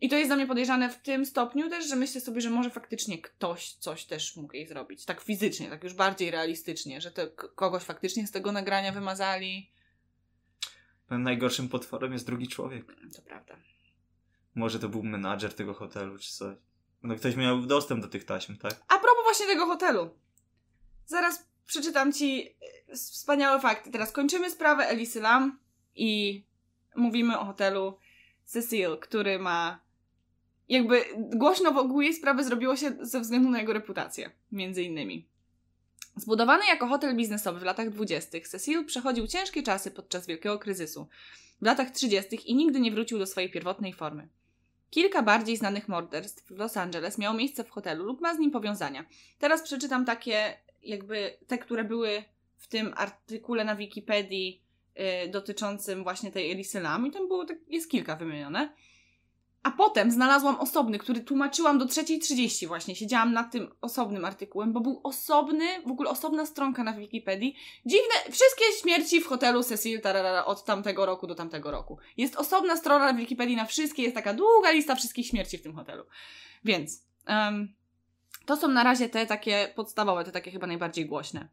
I to jest dla mnie podejrzane w tym stopniu też, że myślę sobie, że może faktycznie ktoś coś też mógł jej zrobić. Tak fizycznie, tak już bardziej realistycznie, że to kogoś faktycznie z tego nagrania wymazali. Najgorszym potworem jest drugi człowiek. To prawda. Może to był menadżer tego hotelu, czy coś. No ktoś miał dostęp do tych taśm, tak? A propos właśnie tego hotelu. Zaraz przeczytam ci e, wspaniałe fakty. Teraz kończymy sprawę Elisy Lam i mówimy o hotelu Cecil, który ma jakby głośno wokół jej sprawy zrobiło się ze względu na jego reputację, między innymi. Zbudowany jako hotel biznesowy w latach 20., Cecil przechodził ciężkie czasy podczas wielkiego kryzysu w latach 30. i nigdy nie wrócił do swojej pierwotnej formy. Kilka bardziej znanych morderstw w Los Angeles miało miejsce w hotelu lub ma z nim powiązania. Teraz przeczytam takie, jakby te, które były w tym artykule na Wikipedii y, dotyczącym właśnie tej Elisy Lam i tam było, tak, jest kilka wymienione. A potem znalazłam osobny, który tłumaczyłam do 3.30 właśnie. Siedziałam nad tym osobnym artykułem, bo był osobny, w ogóle osobna stronka na Wikipedii. Dziwne, wszystkie śmierci w hotelu Cecil tararara, od tamtego roku do tamtego roku. Jest osobna strona na Wikipedii na wszystkie, jest taka długa lista wszystkich śmierci w tym hotelu. Więc em, to są na razie te takie podstawowe, te takie chyba najbardziej głośne.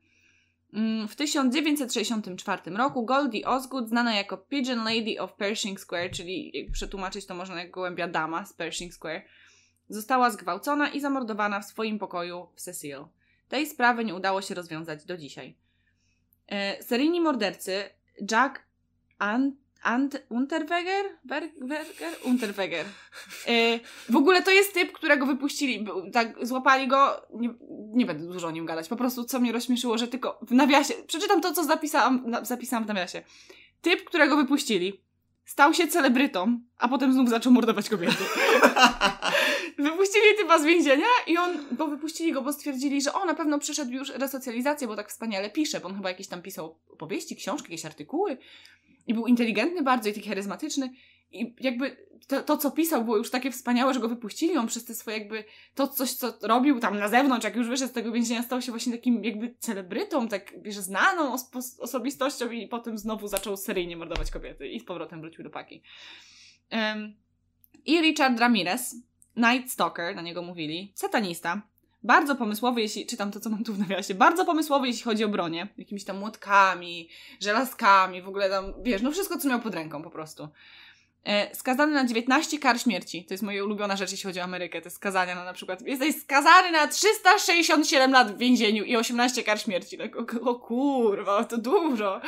Mm, W 1964 roku Goldie Osgood, znana jako Pigeon Lady of Pershing Square, czyli przetłumaczyć to można jak gołębia dama z Pershing Square, została zgwałcona i zamordowana w swoim pokoju w Cecil. Tej sprawy nie udało się rozwiązać do dzisiaj. E, seryjni mordercy Jack Ant, Ant Unterweger? Wer, Werger? Unterweger. E, w ogóle to jest typ, którego wypuścili, tak złapali go, nie, nie będę dużo o nim gadać, po prostu co mnie rozśmieszyło, że tylko w nawiasie, przeczytam to, co zapisałam, na, zapisałam w nawiasie. Typ, którego wypuścili, stał się celebrytą, a potem znów zaczął mordować kobiety. Wypuścili typa z więzienia i on, bo wypuścili go, bo stwierdzili, że o, na pewno przeszedł już resocjalizację, bo tak wspaniale pisze, bo on chyba jakieś tam pisał opowieści, książki, jakieś artykuły i był inteligentny bardzo i taki charyzmatyczny. I jakby to, to, co pisał było już takie wspaniałe, że go wypuścili, on przez te swoje jakby, to coś, co robił tam na zewnątrz, jak już wyszedł z tego więzienia, stał się właśnie takim jakby celebrytą, tak, wiesz, znaną os- osobistością i potem znowu zaczął seryjnie mordować kobiety i z powrotem wrócił do paki. Um, I Richard Ramirez, Night Stalker, na niego mówili, satanista, bardzo pomysłowy, jeśli czytam to, co mam tu w nawiasie, bardzo pomysłowy, jeśli chodzi o bronię, jakimiś tam młotkami, żelazkami, w ogóle tam, wiesz, no wszystko, co miał pod ręką po prostu. E, skazany na 19 kar śmierci. To jest moja ulubiona rzecz, jeśli chodzi o Amerykę. Jest skazania na na przykład. Jesteś skazany na 367 lat w więzieniu i 18 kar śmierci. Tak, o, o kurwa, to dużo.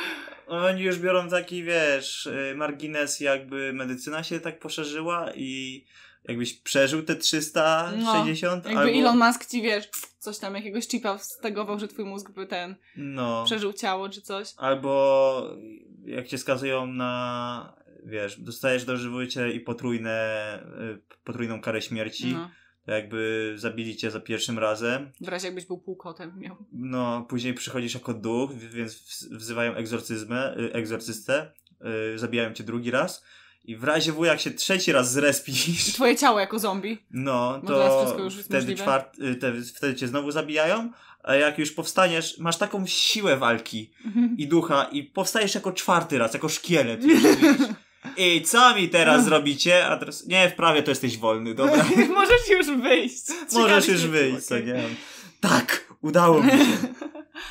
Oni już biorą taki, wiesz, margines, jakby medycyna się tak poszerzyła i jakbyś przeżył te 360. No, jakby albo... Elon Musk ci, wiesz, coś tam, jakiegoś chipa stegował, że twój mózg by ten no. przeżył ciało czy coś. Albo jak cię skazują na wiesz, dostajesz dożywocie i potrójne, y, potrójną karę śmierci. No. To jakby zabili cię za pierwszym razem. W razie jakbyś był półkotem miał. No, później przychodzisz jako duch, więc wzywają egzorcyzmę, y, egzorcystę, yy, zabijają cię drugi raz. I w razie W, jak się trzeci raz zrespisz. Twoje ciało jako zombie. No, to wtedy, czwart, y, te, wtedy cię znowu zabijają. A jak już powstaniesz, masz taką siłę walki mhm. i ducha, i powstajesz jako czwarty raz, jako szkielet. I co mi teraz zrobicie? A teraz, nie, w prawie to jesteś wolny, dobra. Możesz już wyjść. Możesz już wyjść, co nie Tak, udało mi się.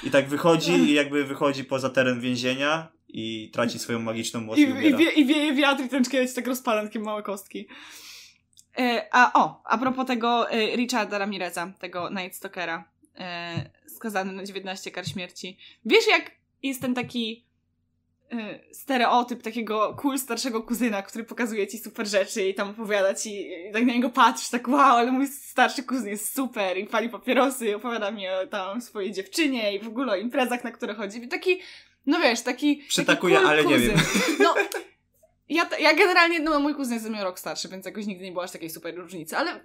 I tak wychodzi i jakby wychodzi poza teren więzienia i traci swoją magiczną moc. I, i, wie, i wieje wiatr i ten szkielet tak rozpala takie małe kostki. E, a o, a propos tego e, Richarda Ramireza, tego Night Stalkera, e, skazany na 19 kar śmierci. Wiesz jak jest ten taki Y, stereotyp takiego cool starszego kuzyna, który pokazuje ci super rzeczy i tam opowiada ci, i tak na niego patrzysz, tak wow, ale mój starszy kuzyn jest super i pali papierosy i opowiada mi o tam swojej dziewczynie i w ogóle o imprezach, na które chodzi. I taki, no wiesz, taki Przytakuję, taki cool ale kuzyn. nie wiem. No, ja, ja generalnie, no mój kuzyn jest ze rok starszy, więc jakoś nigdy nie było aż takiej super różnicy, ale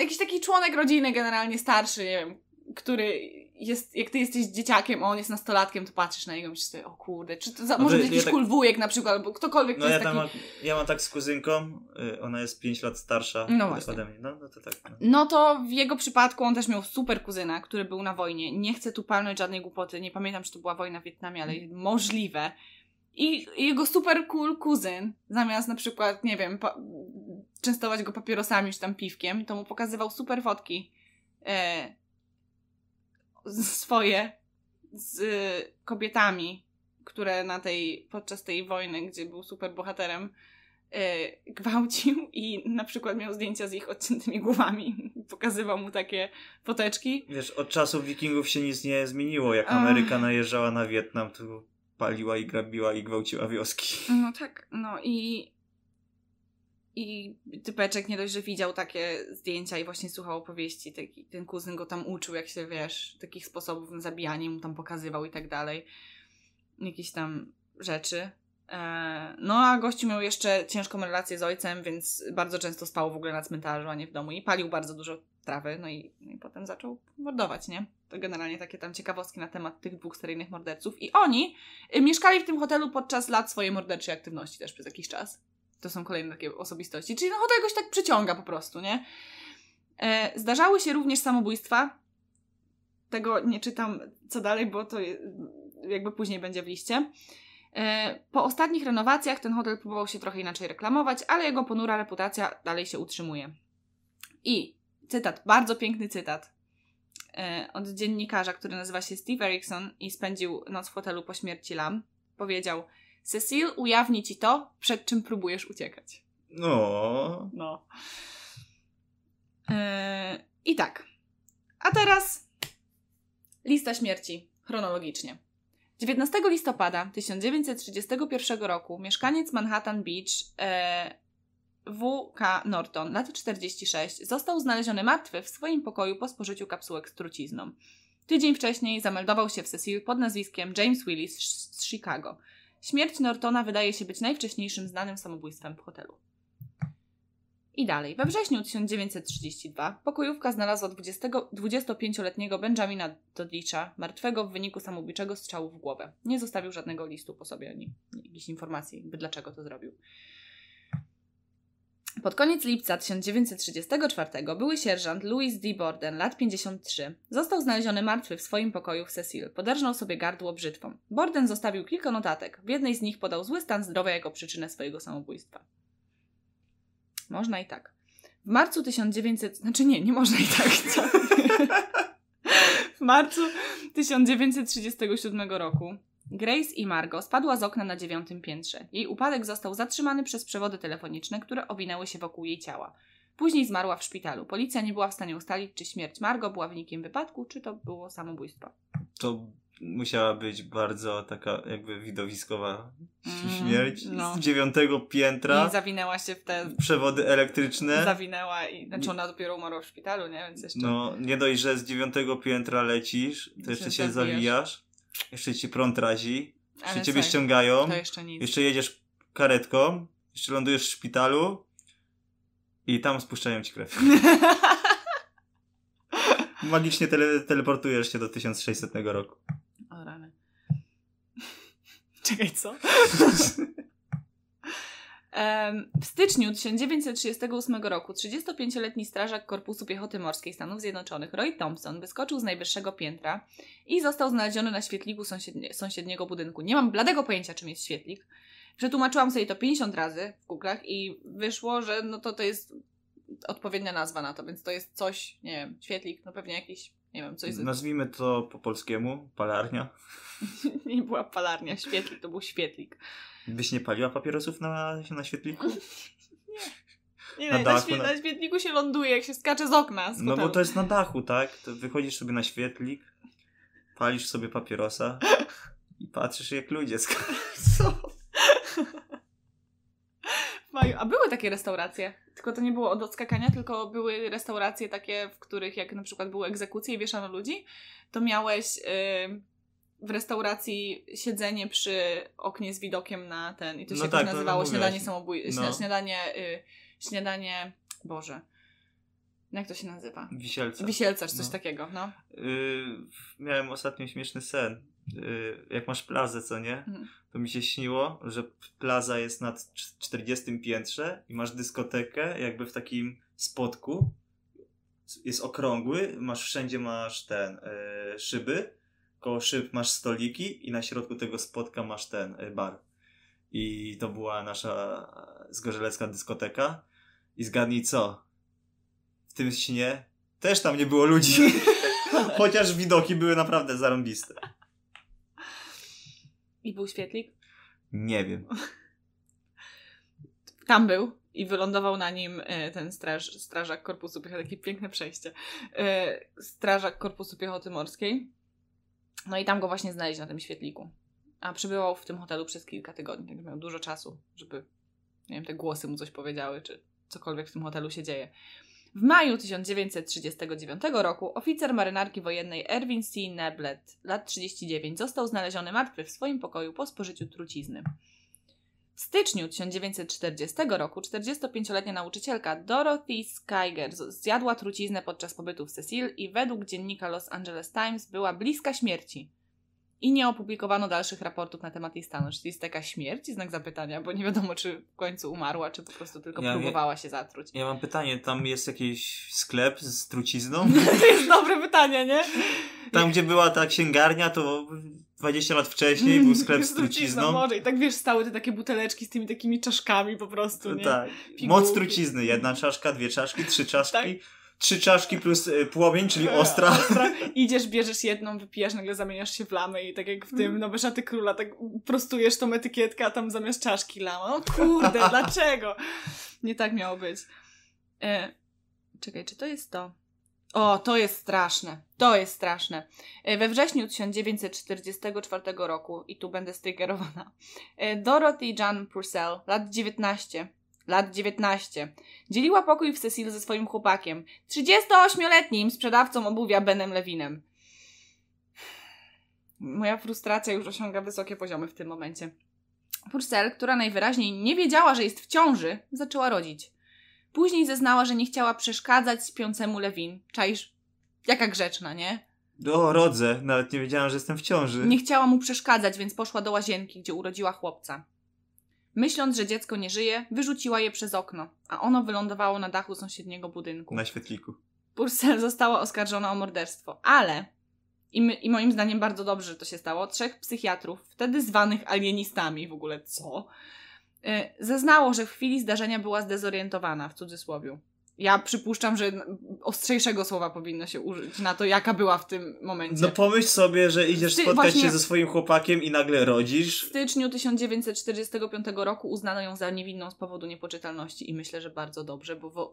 jakiś taki członek rodziny generalnie starszy, nie wiem, który jest, jak ty jesteś dzieciakiem, a on jest nastolatkiem, to patrzysz na niego i myślisz sobie, o kurde, czy to za, no może być jakiś ja tak, wujek na przykład, albo ktokolwiek no ja taki... Mam, ja mam tak z kuzynką, y, ona jest 5 lat starsza no ode mnie. No, no to tak. No. no. to w jego przypadku on też miał super kuzyna, który był na wojnie. Nie chcę tu palnąć żadnej głupoty, nie pamiętam, czy to była wojna w Wietnamie, ale możliwe. I jego super cool kuzyn, zamiast na przykład, nie wiem, częstować go papierosami czy tam piwkiem, to mu pokazywał super fotki. E, swoje z kobietami, które na tej, podczas tej wojny, gdzie był super bohaterem, yy, gwałcił i na przykład miał zdjęcia z ich odciętymi głowami. Pokazywał mu takie foteczki. Wiesz, od czasów wikingów się nic nie zmieniło. Jak Ameryka najeżdżała na Wietnam, to paliła i grabiła i gwałciła wioski. No tak, no i i typeczek nie dość, że widział takie zdjęcia i właśnie słuchał opowieści, taki, ten kuzyn go tam uczył, jak się, wiesz, takich sposobów na zabijanie, mu tam pokazywał i tak dalej. Jakieś tam rzeczy. E, no a gościu miał jeszcze ciężką relację z ojcem, więc bardzo często spał w ogóle na cmentarzu, a nie w domu i palił bardzo dużo trawy, no i, no i potem zaczął mordować, nie? To generalnie takie tam ciekawostki na temat tych dwóch seryjnych morderców. I oni y, mieszkali w tym hotelu podczas lat swojej morderczej aktywności też przez jakiś czas to są kolejne takie osobistości. Czyli no to jakoś tak przyciąga po prostu, nie? E, zdarzały się również samobójstwa. Tego nie czytam co dalej, bo to jakby później będzie w liście. E, po ostatnich renowacjach ten hotel próbował się trochę inaczej reklamować, ale jego ponura reputacja dalej się utrzymuje. I cytat, bardzo piękny cytat e, od dziennikarza, który nazywa się Steve Erickson i spędził noc w hotelu po śmierci Lam. Powiedział: Cecil ujawni ci to, przed czym próbujesz uciekać. No. No. Yy, I tak. A teraz lista śmierci chronologicznie. 19 listopada 1931 roku mieszkaniec Manhattan Beach e, W.K. Norton, lat 46, został znaleziony martwy w swoim pokoju po spożyciu kapsułek z trucizną. Tydzień wcześniej zameldował się w Cecil pod nazwiskiem James Willis z Chicago. Śmierć Nortona wydaje się być najwcześniejszym znanym samobójstwem w hotelu. I dalej. We wrześniu 1932 pokojówka znalazła 20, 25-letniego Benjamina Dodlicza martwego w wyniku samobójczego strzału w głowę. Nie zostawił żadnego listu po sobie ani jakiejś informacji, jakby dlaczego to zrobił. Pod koniec lipca 1934 były sierżant Louis D. Borden, lat 53, został znaleziony martwy w swoim pokoju w Cecil. Poderżnął sobie gardło brzytwą. Borden zostawił kilka notatek. W jednej z nich podał zły stan zdrowia jako przyczynę swojego samobójstwa. Można i tak. W marcu 1900... Znaczy nie, nie można i tak. W marcu 1937 roku Grace i Margo spadła z okna na dziewiątym piętrze. Jej upadek został zatrzymany przez przewody telefoniczne, które owinęły się wokół jej ciała. Później zmarła w szpitalu. Policja nie była w stanie ustalić, czy śmierć Margo była wynikiem wypadku, czy to było samobójstwo. To musiała być bardzo taka jakby widowiskowa Mm, śmierć no. z dziewiątego piętra. I zawinęła się w te... Przewody elektryczne. Zawinęła i... Znaczy ona dopiero umarła w szpitalu, nie? Więc jeszcze... No, nie dość, że z dziewiątego piętra lecisz, to jeszcze Się się zawijasz. Jeszcze ci prąd razi, jeszcze Ale ciebie ściągają, jeszcze jeszcze jedziesz karetką, jeszcze lądujesz w szpitalu i tam spuszczają ci krew. Magicznie tele teleportujesz się do 1600 roku. O rany. Czekaj, co? W styczniu 1938 roku 35-letni strażak Korpusu Piechoty Morskiej Stanów Zjednoczonych Roy Thompson wyskoczył z najwyższego piętra i został znaleziony na świetliku sąsiednie, sąsiedniego budynku. Nie mam bladego pojęcia, czym jest świetlik. Przetłumaczyłam sobie to 50 razy w Google'ach i wyszło, że no to to jest odpowiednia nazwa na to, więc to jest coś, nie wiem, świetlik, no pewnie jakiś, nie wiem, coś z... Nazwijmy to po polskiemu, palarnia. Nie była palarnia, świetlik, to był świetlik. Byś nie paliła papierosów na, na świetliku? Nie, Na dachu, świe- na- na świetliku się ląduje, jak się skacze z okna. Z No bo to jest na dachu, tak? To wychodzisz sobie na świetlik, palisz sobie papierosa i patrzysz jak ludzie skaczą. Maju, A były takie restauracje, tylko to nie było od odskakania, tylko były restauracje takie, w których jak na przykład były egzekucje i wieszano ludzi, to miałeś y, w restauracji siedzenie przy oknie z widokiem na ten, i to się No jakoś tak, no, no nazywało mówiłaś. śniadanie samobój... No. śnia- Śniadanie, y, śniadanie, Boże, jak to się nazywa? Wisielca. Wisielcarz, coś No. takiego, no. Yy, miałem ostatnio śmieszny sen. Yy, jak masz plazę, co nie? Mhm. To mi się śniło, że plaza jest na cz- 40 piętrze i masz dyskotekę jakby w takim spotku. Jest okrągły, masz wszędzie masz ten yy, szyby, koło szyb masz stoliki i na środku tego spotka masz ten yy, bar. I to była nasza zgorzelecka dyskoteka. I zgadnij co? W tym śnie też tam nie było ludzi. Chociaż widoki były naprawdę zarąbiste. I był świetlik. Nie wiem. Tam był i wylądował na nim e, ten straż, strażak Korpusu Piechoty, takie piękne przejście. E, Strażak Korpusu Piechoty Morskiej. No i tam go właśnie znaleźli na tym świetliku. A przebywał w tym hotelu przez kilka tygodni, także miał dużo czasu, żeby, nie wiem, te głosy mu coś powiedziały, czy cokolwiek w tym hotelu się dzieje. W maju 1939 roku oficer marynarki wojennej Erwin C. Neblet, lat 39, został znaleziony martwy w swoim pokoju po spożyciu trucizny. W styczniu 1940 roku 45-letnia nauczycielka Dorothy Skyger zjadła truciznę podczas pobytu w Cecil i według dziennika Los Angeles Times była bliska śmierci. I nie opublikowano dalszych raportów na temat jej stanu. Czy to jest taka śmierć? Znak zapytania, bo nie wiadomo, czy w końcu umarła, czy po prostu tylko Ja próbowała się zatruć. Ja mam pytanie, tam jest jakiś sklep z trucizną? To jest dobre pytanie, nie? Tam, gdzie była ta księgarnia, to 20 lat wcześniej był sklep z trucizną. Może i tak wiesz, stały te takie buteleczki z tymi takimi czaszkami po prostu, nie? Tak. Pigułki. Moc trucizny. Jedna czaszka, dwie czaszki, trzy czaszki. Tak. Trzy czaszki plus y, płomień, czyli ostra. Ostra. Idziesz, bierzesz jedną, wypijasz, nagle zamieniasz się w lamę i tak jak w Mm. tym Nowe Szaty Króla, tak prostujesz tą etykietkę, a tam zamiast czaszki lama. O kurde, dlaczego? Nie tak miało być. E, czekaj, czy to jest to? O, to jest straszne. To jest straszne. E, We wrześniu 1944 roku, i tu będę striggerowana, e, Dorothy Jan Purcell, lat 19, lat 19, dzieliła pokój w Cecil ze swoim chłopakiem, 38-letnim sprzedawcą obuwia Benem Lewinem. Moja frustracja już osiąga wysokie poziomy w tym momencie. Purcell, która najwyraźniej nie wiedziała, że jest w ciąży, zaczęła rodzić. Później zeznała, że nie chciała przeszkadzać śpiącemu Lewin. Czaisz? Jaka grzeczna, nie? O, rodzę. Nawet nie wiedziałam, że jestem w ciąży. Nie chciała mu przeszkadzać, więc poszła do łazienki, gdzie urodziła chłopca. Myśląc, że dziecko nie żyje, wyrzuciła je przez okno, a ono wylądowało na dachu sąsiedniego budynku. Na świetliku. Purcell została oskarżona o morderstwo, ale i, my, i moim zdaniem bardzo dobrze, że to się stało, trzech psychiatrów, wtedy zwanych alienistami w ogóle, co? Yy, zeznało, że w chwili zdarzenia była zdezorientowana, w cudzysłowie. Ja przypuszczam, że ostrzejszego słowa powinno się użyć na to, jaka była w tym momencie. No pomyśl sobie, że idziesz spotkać się ze swoim chłopakiem i nagle W rodzisz. styczniu 1945 roku uznano ją za niewinną z powodu niepoczytalności i myślę, że bardzo dobrze, bo w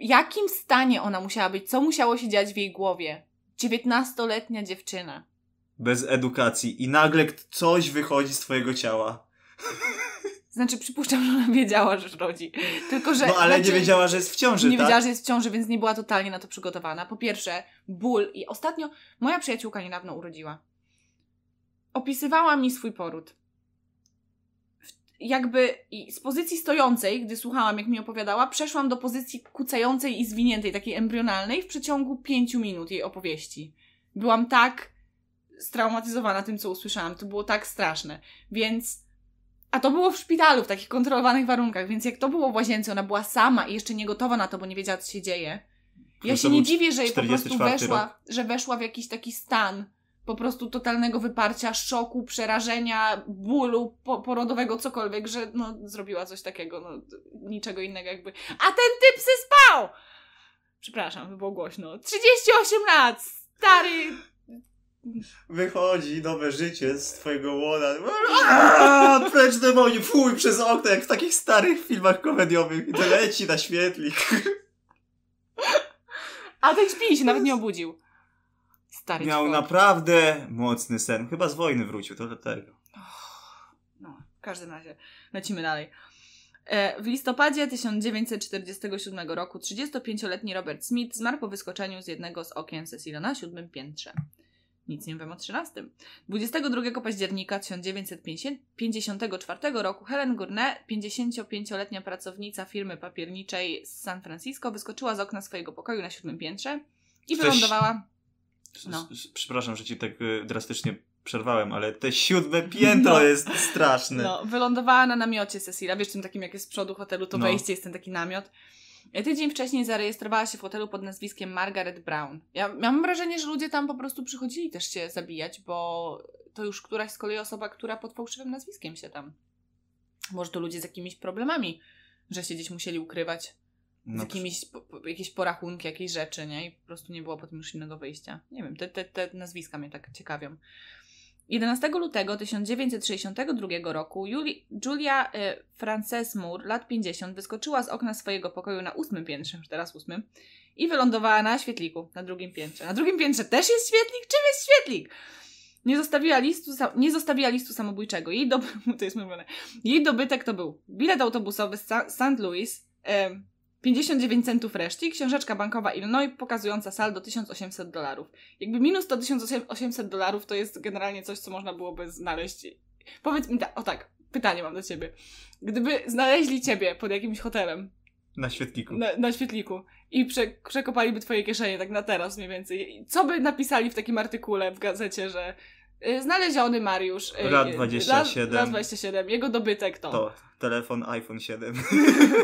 jakim stanie ona musiała być? Co musiało się dziać w jej głowie? 19-letnia dziewczyna. Bez edukacji. I nagle coś wychodzi z twojego ciała. Znaczy, przypuszczam, że ona wiedziała, że rodzi. Tylko, że. No ale znaczy, nie wiedziała, że jest w ciąży, Nie tak? wiedziała, że jest w ciąży, więc nie była totalnie na to przygotowana. Po pierwsze, ból. I ostatnio moja przyjaciółka niedawno urodziła. Opisywała mi swój poród. Jakby z pozycji stojącej, gdy słuchałam, jak mi opowiadała, przeszłam do pozycji kucającej i zwiniętej, takiej embrionalnej w przeciągu pięciu minut jej opowieści. Byłam tak straumatyzowana tym, co usłyszałam. To było tak straszne. Więc. A to było w szpitalu, w takich kontrolowanych warunkach, więc jak to było w łazience, ona była sama i jeszcze nie gotowa na to, bo nie wiedziała, co się dzieje. Ja się nie dziwię, że jej po prostu 44 weszła, rok. że weszła w jakiś taki stan po prostu totalnego wyparcia, szoku, przerażenia, bólu po, porodowego, cokolwiek, że no, zrobiła coś takiego, no, niczego innego jakby. A ten typ se spał! Przepraszam, by było głośno. 38 lat! Stary! Wychodzi nowe życie z twojego łona. Precz demonie, fuj, przez okno, jak w takich starych filmach komediowych. I to leci na świetlik. A ten śpi się nawet nie obudził. Stary Miał człowiek. naprawdę mocny sen. Chyba z wojny wrócił, to dlatego. No, w każdym razie, lecimy dalej. E, W listopadzie 1947 roku 35-letni Robert Smith zmarł po wyskoczeniu z jednego z okien Cecila na siódmym piętrze. Nic nie wiem o 13. 22 października 1954 roku Helen Gurney, 55-letnia pracownica firmy papierniczej z San Francisco, wyskoczyła z okna swojego pokoju na siódmym piętrze i Coś- wylądowała. No. Przepraszam, że ci tak y, drastycznie przerwałem, ale te siódme piętro No. jest straszne. No, wylądowała na namiocie Cecila. Wiesz, tym takim, jak jest z przodu hotelu, to No. wejście jest ten taki namiot. Tydzień wcześniej zarejestrowała się w hotelu pod nazwiskiem Margaret Brown. Ja mam wrażenie, że ludzie tam po prostu przychodzili też się zabijać, bo to już któraś z kolei osoba, która pod fałszywym nazwiskiem się tam. Może to ludzie z jakimiś problemami, że się gdzieś musieli ukrywać, z No, jakimiś po, po, jakieś porachunki, jakieś rzeczy, nie? I po prostu nie było potem już innego wyjścia. Nie wiem, te, te, te nazwiska mnie tak ciekawią. 11 lutego 1962 roku Juli, Julia y, Frances Moore, lat 50, wyskoczyła z okna swojego pokoju na ósmym piętrze, już teraz ósmym, i wylądowała na świetliku, na drugim piętrze. Na drugim piętrze też jest świetlik? Czym jest świetlik? Nie zostawiła listu, nie zostawiła listu samobójczego. Jej, dob- to jest ulubiony. Jej dobytek to był bilet autobusowy z St. Louis, em, 59 centów reszty, książeczka bankowa Illinois pokazująca saldo 1800 dolarów. Jakby minus to 1800 dolarów to jest generalnie coś, co można byłoby znaleźć. Powiedz mi, ta- o tak, pytanie mam do ciebie. Gdyby znaleźli ciebie pod jakimś hotelem Na świetliku. na, na świetliku i prze, przekopaliby twoje kieszenie tak na teraz mniej więcej, co by napisali w takim artykule w gazecie, że y, znaleziony Mariusz. y, Lat y, 27. Lat, lat 27. Jego dobytek to. To telefon iPhone 7.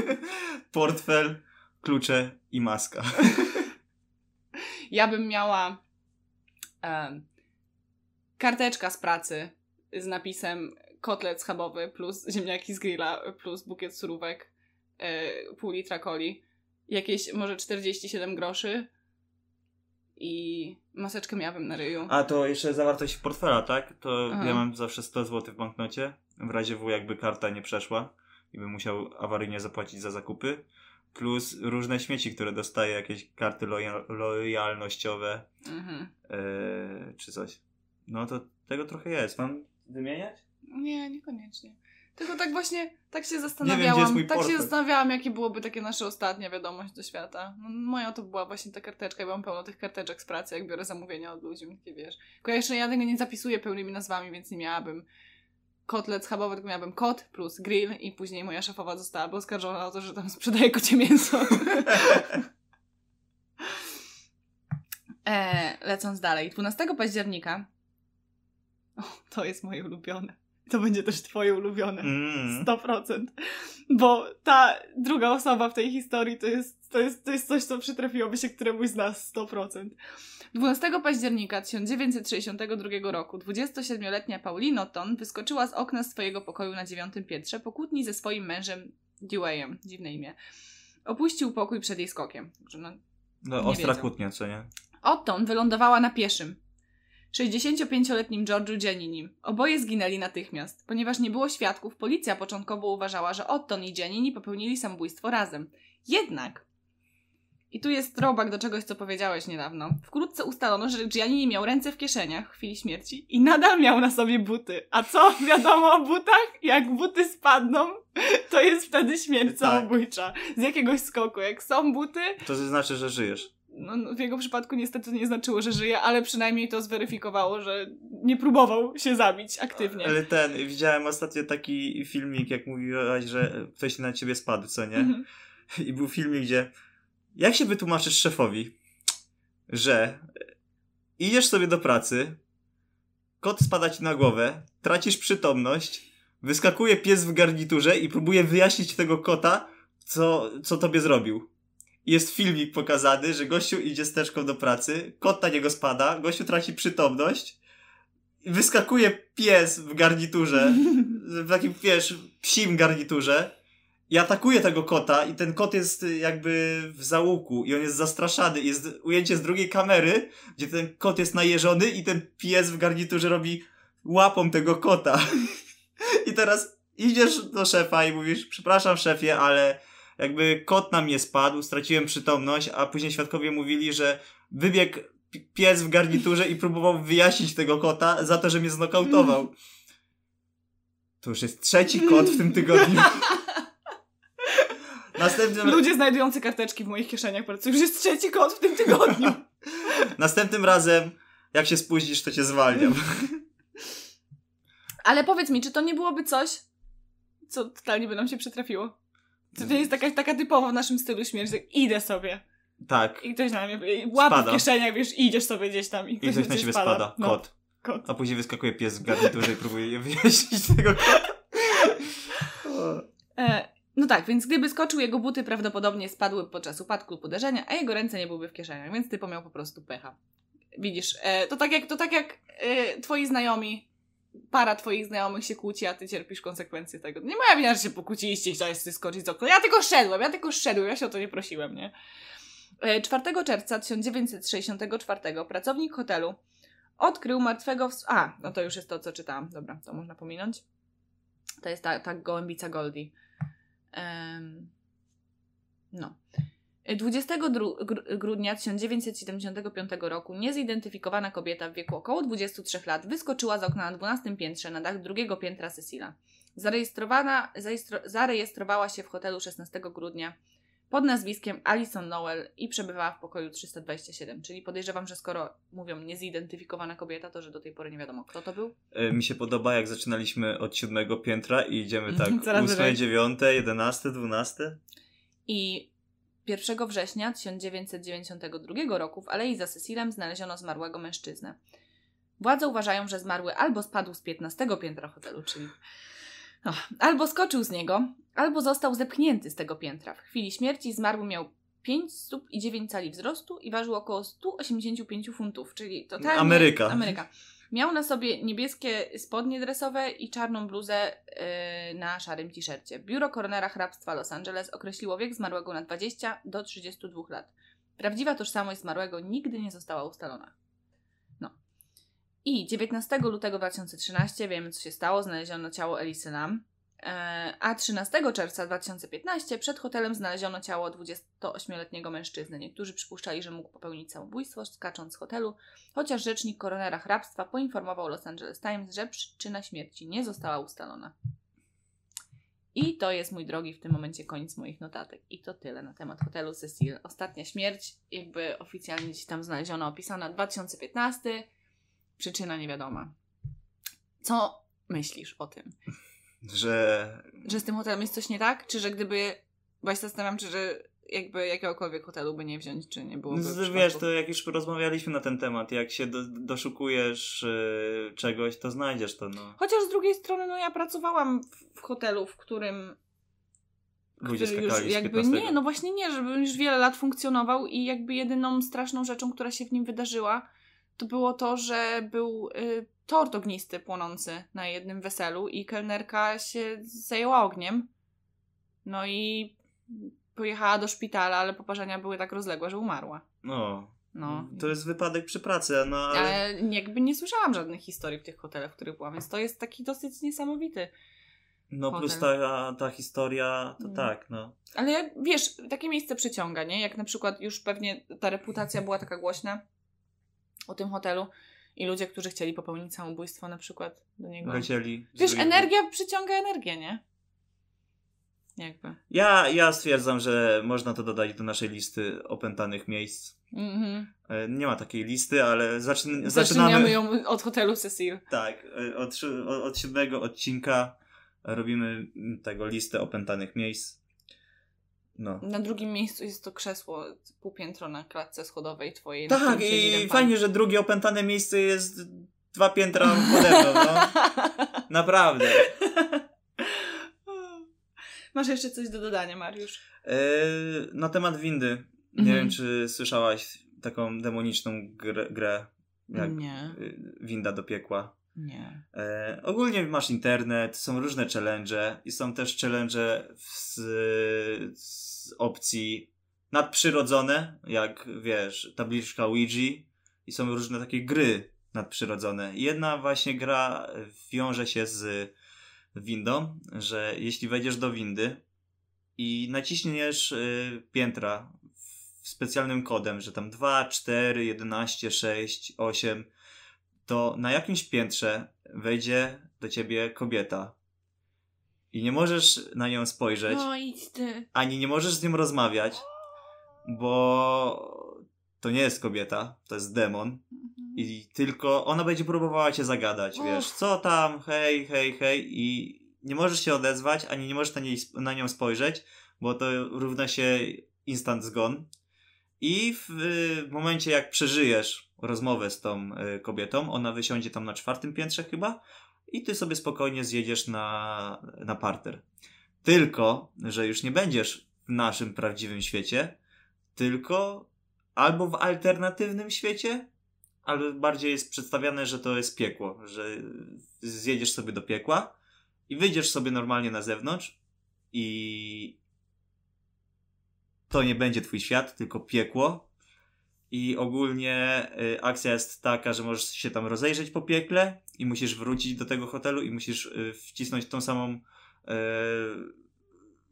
Portfel, klucze i maska. Ja bym miała em, karteczka z pracy z napisem kotlet schabowy plus ziemniaki z grilla plus bukiet surówek, e, pół litra coli, jakieś może 47 groszy i maseczkę miałabym na ryju. A to jeszcze zawartość portfela, tak? To Aha. ja mam zawsze 100 zł w banknocie. W razie W jakby karta nie przeszła i bym musiał awaryjnie zapłacić za zakupy. Plus różne śmieci, które dostaję, jakieś karty loja- lojalnościowe Mhm. e, czy coś. No to tego trochę jest. Mam wymieniać? Nie, niekoniecznie. Tylko tak właśnie, tak się zastanawiałam, mój tak się zastanawiałam, jakie byłoby takie nasze ostatnia wiadomość do świata. No, moja to była właśnie ta karteczka i mam pełno tych karteczek z pracy, jak biorę zamówienia od ludzi, takie wiesz. Tylko ja jeszcze ja tego nie zapisuję pełnymi nazwami, więc nie miałabym kotlet schabowy, tylko miałabym kot plus grill i później moja szefowa została oskarżona o to, że tam sprzedaje kocie mięso. e, lecąc dalej. 12 października o, to jest moje ulubione. To będzie też twoje ulubione. Mm. 100%. Bo ta druga osoba w tej historii to jest, to jest, to jest coś, co przytrafiłoby się któremuś z nas 100%. 12 października 1962 roku 27-letnia Pauline Otton wyskoczyła z okna swojego pokoju na dziewiątym piętrze po kłótni ze swoim mężem Deweyem, dziwne imię. Opuścił pokój przed jej skokiem. Także no, No, ostra wiedział. kłótnia, co nie? Otton wylądowała na pieszym. 65-letnim George'u Gianninim. Oboje zginęli natychmiast. Ponieważ nie było świadków, policja początkowo uważała, że Otton i Giannini popełnili samobójstwo razem. Jednak, i tu jest throwback do czegoś, co powiedziałeś niedawno, wkrótce ustalono, że Giannini miał ręce w kieszeniach w chwili śmierci i nadal miał na sobie buty. A co wiadomo o butach? Jak buty spadną, to jest wtedy śmierć samobójcza. Z jakiegoś skoku. Jak są buty, To znaczy, że żyjesz. No, no, w jego przypadku niestety nie znaczyło, że żyje, ale przynajmniej to zweryfikowało, że nie próbował się zabić aktywnie. Ale ten, widziałem ostatnio taki filmik, jak mówiłaś, że ktoś na ciebie spadł, co nie? Mhm. I był filmik, gdzie jak się wytłumaczysz szefowi, że idziesz sobie do pracy, kot spada ci na głowę, tracisz przytomność, wyskakuje pies w garniturze i próbuje wyjaśnić tego kota, co, co tobie zrobił. Jest filmik pokazany, że gościu idzie steczką do pracy, kot na niego spada, gościu traci przytomność, wyskakuje pies w garniturze, w takim, wiesz, psim garniturze i atakuje tego kota i ten kot jest y, jakby w załuku i on jest zastraszany. Jest ujęcie z drugiej kamery, gdzie ten kot jest najeżony i ten pies w garniturze robi łapą tego kota. I teraz idziesz do szefa i mówisz, przepraszam szefie, ale jakby kot na mnie spadł, straciłem przytomność, a później świadkowie mówili, że wybiegł pi- pies w garniturze i próbował wyjaśnić tego kota za to, że mnie znokautował. To już jest trzeci kot w tym tygodniu. Następnym, Ludzie znajdujący karteczki w moich kieszeniach pracują. Już jest trzeci kot w tym tygodniu. następnym razem, jak się spóźnisz, to cię zwalniam. Ale powiedz mi, czy to nie byłoby coś, co totalnie by nam się przytrafiło? Czy to jest taka, taka typowa w naszym stylu śmierć, że idę sobie Tak. i ktoś na mnie łapie Spada. w kieszeniach, wiesz, idziesz sobie gdzieś tam i I ktoś, ktoś na ciebie spada. No, Kot. kot. A później wyskakuje pies w garniturze i próbuje je wyjaśnić tego kota. E, no tak, więc gdyby skoczył, jego buty prawdopodobnie spadły podczas upadku lub uderzenia, a jego ręce nie byłyby w kieszeniach, więc typo miał po prostu pecha. Widzisz, e, to tak jak, to tak jak e, twoi znajomi, para twoich znajomych się kłóci, a ty cierpisz konsekwencje tego. Nie moja wina, że się pokłóciliście i chciałeś skoczyć z okna. Ja tylko szedłem, ja tylko szedłem, ja się o to nie prosiłem, nie? E, 4 czerwca 1964 pracownik hotelu odkrył martwego... W... A, no to już jest to, co czytałam. Dobra, to można pominąć. To jest ta, ta gołębica Goldie. Em, no. 22 gr- grudnia 1975 roku niezidentyfikowana kobieta w wieku około 23 lat wyskoczyła z okna na 12 piętrze na dach drugiego piętra Cecila. Zarejestrowana, zaistro, zarejestrowała się w hotelu 16 grudnia pod nazwiskiem Alison Noel i przebywała w pokoju 327. Czyli podejrzewam, że skoro mówią niezidentyfikowana kobieta, to że do tej pory nie wiadomo kto to był. E, Mi się podoba, jak zaczynaliśmy od siódmego piętra i idziemy tak Coraz ósme, wyżej. dziewiąte, jedenaste, dwunaste. I 1 września 1992 roku w alei za Cecilem znaleziono zmarłego mężczyznę. Władze uważają, że zmarły albo spadł z 15 piętra hotelu, czyli no, albo skoczył z niego, albo został zepchnięty z tego piętra. W chwili śmierci zmarły miał 5 stóp i 9 cali wzrostu i ważył około 185 funtów, czyli totalnie... Ameryka. Ameryka. Miał na sobie niebieskie spodnie dresowe i czarną bluzę yy, na szarym t-shircie. Biuro koronera hrabstwa Los Angeles określiło wiek zmarłego na 20 do 32 lat. Prawdziwa tożsamość zmarłego nigdy nie została ustalona. No. I 19 lutego 2013 wiemy, co się stało. Znaleziono ciało Elisy Lam. E, A 13 czerwca 2015 przed hotelem znaleziono ciało 28-letniego mężczyzny. Niektórzy przypuszczali, że mógł popełnić samobójstwo, skacząc z hotelu, chociaż rzecznik koronera hrabstwa poinformował Los Angeles Times, że przyczyna śmierci nie została ustalona. I to jest, mój drogi, w tym momencie koniec moich notatek. I to tyle na temat hotelu Cecil. Ostatnia śmierć, jakby oficjalnie gdzieś tam znaleziono, opisana 2015, przyczyna niewiadoma. Co myślisz o tym? Że Że z tym hotelem jest coś nie tak? Czy że gdyby... Bo ja się zastanawiam, czy że jakby jakiegokolwiek hotelu by nie wziąć, czy nie byłoby przypadku? Wiesz, to jak już rozmawialiśmy na ten temat, jak się do, doszukujesz y, czegoś, to znajdziesz to, no. Chociaż z drugiej strony, no ja pracowałam w, w hotelu, w którym Ludzie który już jakby 15. nie, no właśnie nie, żeby już wiele lat funkcjonował i jakby jedyną straszną rzeczą, która się w nim wydarzyła, to było to, że był y, tort ognisty płonący na jednym weselu i kelnerka się zajęła ogniem. No i pojechała do szpitala, ale poparzenia były tak rozległe, że umarła. No. No. To jest wypadek przy pracy, no ale... Ale jakby nie słyszałam żadnych historii w tych hotelach, w których byłam, więc to jest taki dosyć niesamowity. No hotel. plus ta, ta historia, to Mm. tak, no. Ale wiesz, takie miejsce przyciąga, nie? Jak na przykład już pewnie ta reputacja była taka głośna o tym hotelu i ludzie, którzy chcieli popełnić samobójstwo na przykład do niego. Lecieli. Wiesz, energia przyciąga energię, nie? Jakby. Ja, ja stwierdzam, że można to dodać do naszej listy opętanych miejsc. Mhm. E, Nie ma takiej listy, ale zaczyn- Zaczynamy zaczynamy. ją od hotelu Cecil. Tak, e, od, od, siódmego odcinka robimy tego listę opętanych miejsc. No. Na drugim miejscu jest to krzesło półpiętro na klatce schodowej twojej. Tak, i fajnie, że drugie opętane miejsce jest dwa piętra pode mną, no. Naprawdę. Masz jeszcze coś do dodania, Mariusz? E, na temat windy. Nie Mhm. wiem, czy słyszałaś taką demoniczną grę, grę jak Nie, y, winda do piekła. Nie. E, ogólnie masz internet, są różne challenge i są też challenge z, z opcji nadprzyrodzone, jak wiesz, tabliczka Ouija i są różne takie gry nadprzyrodzone. Jedna właśnie gra wiąże się z windą, że jeśli wejdziesz do windy i naciśniesz y, piętra specjalnym kodem, że tam 2, 4, 11, 6, 8, to na jakimś piętrze wejdzie do ciebie kobieta. I nie możesz na nią spojrzeć, No idź ty. ani nie możesz z nią rozmawiać, bo to nie jest kobieta, to jest demon. I tylko ona będzie próbowała cię zagadać, wiesz, co tam, hej, hej, hej. I nie możesz się odezwać, ani nie możesz na, niej, na nią spojrzeć, bo to równa się instant zgon. I w y, momencie, jak przeżyjesz rozmowę z tą y, kobietą, ona wysiądzie tam na czwartym piętrze chyba i ty sobie spokojnie zjedziesz na, na parter. Tylko, że już nie będziesz w naszym prawdziwym świecie, tylko albo w alternatywnym świecie, ale bardziej jest przedstawiane, że to jest piekło, że zjedziesz sobie do piekła i wyjdziesz sobie normalnie na zewnątrz i to nie będzie twój świat, tylko piekło. I ogólnie y, akcja jest taka, że możesz się tam rozejrzeć po piekle i musisz wrócić do tego hotelu i musisz y, wcisnąć tą samą y,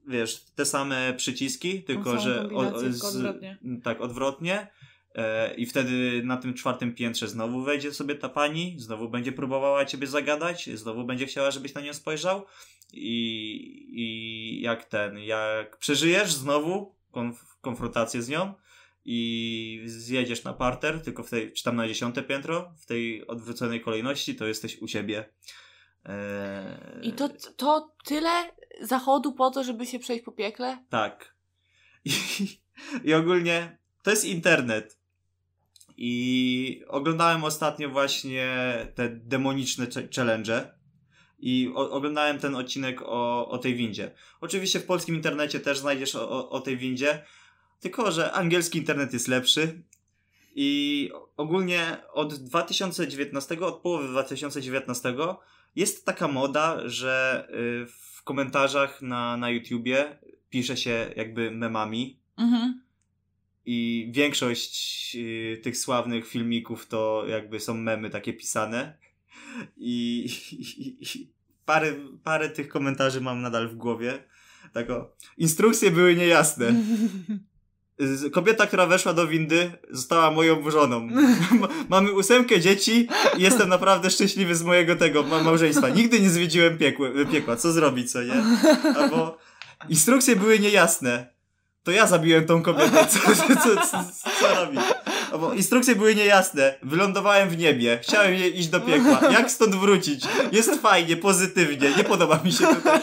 wiesz, te same przyciski, tylko że kombinację, tylko odwrotnie. tak, odwrotnie. E, I wtedy na tym czwartym piętrze znowu wejdzie sobie ta pani, znowu będzie próbowała ciebie zagadać, znowu będzie chciała, żebyś na nią spojrzał. I, i jak ten, jak przeżyjesz znowu konf- konfrontację z nią i zjedziesz na parter, tylko w tej, czy tam na dziesiąte piętro, w tej odwróconej kolejności, to jesteś u siebie. E, I to, to tyle zachodu po to, żeby się przejść po piekle? Tak. I, I ogólnie to jest internet. I oglądałem ostatnio właśnie te demoniczne challenge. I o, oglądałem ten odcinek o, o tej windzie. Oczywiście w polskim internecie też znajdziesz o, o tej windzie. Tylko, że angielski internet jest lepszy. I ogólnie od 2019, od połowy 2019 jest taka moda, że y, w komentarzach na, na YouTubie pisze się jakby memami Mhm. i większość y, tych sławnych filmików to jakby są memy takie pisane i, i, i parę, parę tych komentarzy mam nadal w głowie. Tak o, instrukcje były niejasne. Kobieta, która weszła do windy, została moją żoną. Mamy ósemkę dzieci i jestem naprawdę szczęśliwy z mojego tego ma- małżeństwa. Nigdy nie zwiedziłem piekły, piekła. Co zrobić, co nie? Albo instrukcje były niejasne. To ja zabiłem tą kobietę. Co, co, co, co, co robić? O, bo instrukcje były niejasne. Wylądowałem w niebie. Chciałem iść do piekła. Jak stąd wrócić? Jest fajnie, pozytywnie. Nie podoba mi się tutaj.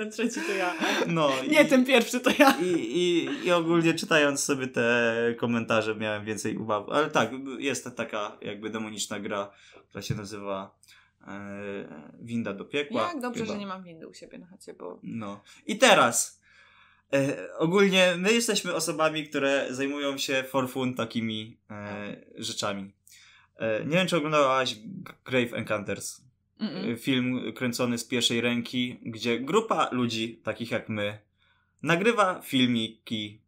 Ten trzeci to ja. No, Nie, i, ten pierwszy to ja. i, i, I ogólnie czytając sobie te komentarze miałem więcej ubaw. Ale tak, jest to taka jakby demoniczna gra, która się nazywa e, Winda do piekła. Jak dobrze, chyba. że nie mam windy u siebie na chacie, bo... No. I teraz. E, ogólnie my jesteśmy osobami, które zajmują się for fun takimi e, rzeczami. E, nie wiem, czy oglądałaś Grave Encounters. Mm-mm. E, Film kręcony z pierwszej ręki, gdzie grupa ludzi, takich jak my, nagrywa filmiki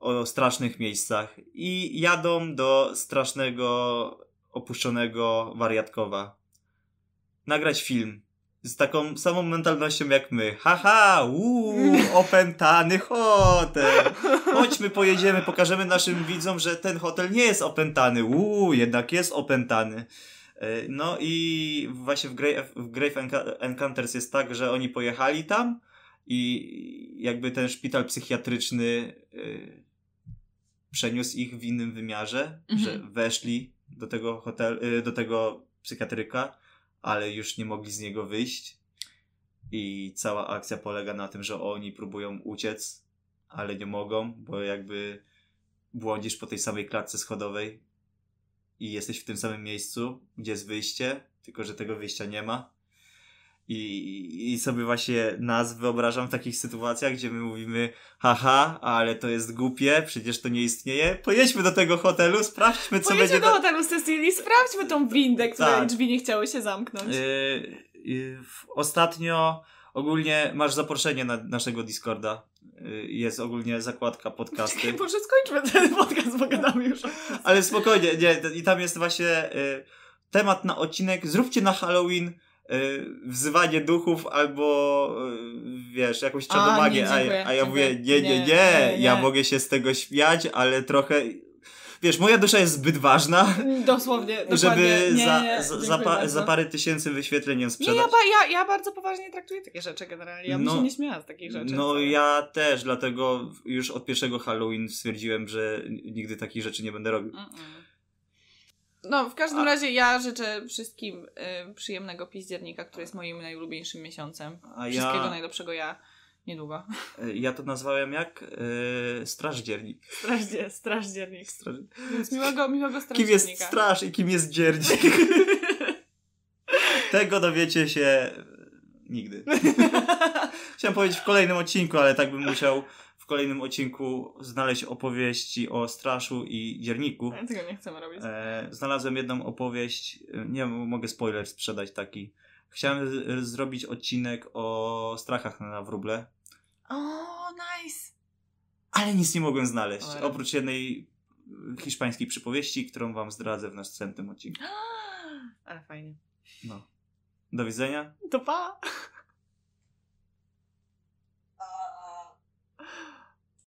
o strasznych miejscach i jadą do strasznego, opuszczonego wariatkowa. Nagrać film z taką samą mentalnością jak my. Haha, uuu, opętany hotel. Chodźmy, pojedziemy, pokażemy naszym widzom, że ten hotel nie jest opętany. Uuu, jednak jest opętany. E, No i właśnie w Grave, w Grave Encounters jest tak, że oni pojechali tam i jakby ten szpital psychiatryczny y, przeniósł ich w innym wymiarze, Mhm. że weszli do tego hotel, y, do tego psychiatryka, ale już nie mogli z niego wyjść. I cała akcja polega na tym, że oni próbują uciec, ale nie mogą, bo jakby błądzisz po tej samej klatce schodowej i jesteś w tym samym miejscu, gdzie jest wyjście, tylko że tego wyjścia nie ma. I, I sobie właśnie nas wyobrażam w takich sytuacjach, gdzie my mówimy, haha, ale to jest głupie, przecież to nie istnieje. Pojedźmy do tego hotelu, sprawdźmy, co Pojedźmy będzie. do na- hotelu Cecilii, sprawdźmy tą windę, której Tak. drzwi nie chciały się zamknąć. Yy, yy, ostatnio ogólnie masz zaproszenie na naszego Discorda. Yy, jest ogólnie zakładka podcasty. Może skończmy ten podcast, bo gadamy już. Ale spokojnie, nie, i tam jest właśnie y, temat na odcinek. Zróbcie na Halloween y, wzywanie duchów albo y, wiesz, jakąś A, czadomagię. nie, A, dziękuję, a ja mówię, nie, nie, nie, Nie, nie, ja mogę się z tego śmiać, ale trochę. Wiesz, moja dusza jest zbyt ważna, Dosłownie, żeby nie, za, nie, za, pa, za parę tysięcy wyświetleń ją Nie, sprzedać. ja, ba, ja, ja bardzo poważnie traktuję takie rzeczy generalnie. Ja bym No, się nie śmiała z takich rzeczy. No ja też, dlatego już od pierwszego Halloween stwierdziłem, że nigdy takich rzeczy nie będę robił. Mm-mm. No, w każdym A- razie ja życzę wszystkim y, przyjemnego piździernika, który jest moim najulubieńszym miesiącem. A Wszystkiego ja, najlepszego ja niedługo. ja to nazwałem jak? Yy, straż dziernik. Strażdzie, strażdziernik. Straż... Więc miłego, miłego Kim strażdziernika. jest straż i kim jest dziernik? Tego dowiecie się nigdy. Chciałem powiedzieć w kolejnym odcinku, ale tak bym musiał w kolejnym odcinku znaleźć opowieści o straszu i dzierniku. Tego nie chcemy robić. E, znalazłem jedną opowieść, e, nie mogę spoiler sprzedać taki. Chciałem zrobić odcinek o strachach na wróble, O, nice! ale nic nie mogłem znaleźć. Oj. Oprócz jednej hiszpańskiej przypowieści, którą wam zdradzę w następnym odcinku. Ale fajnie. No. Do widzenia. To pa!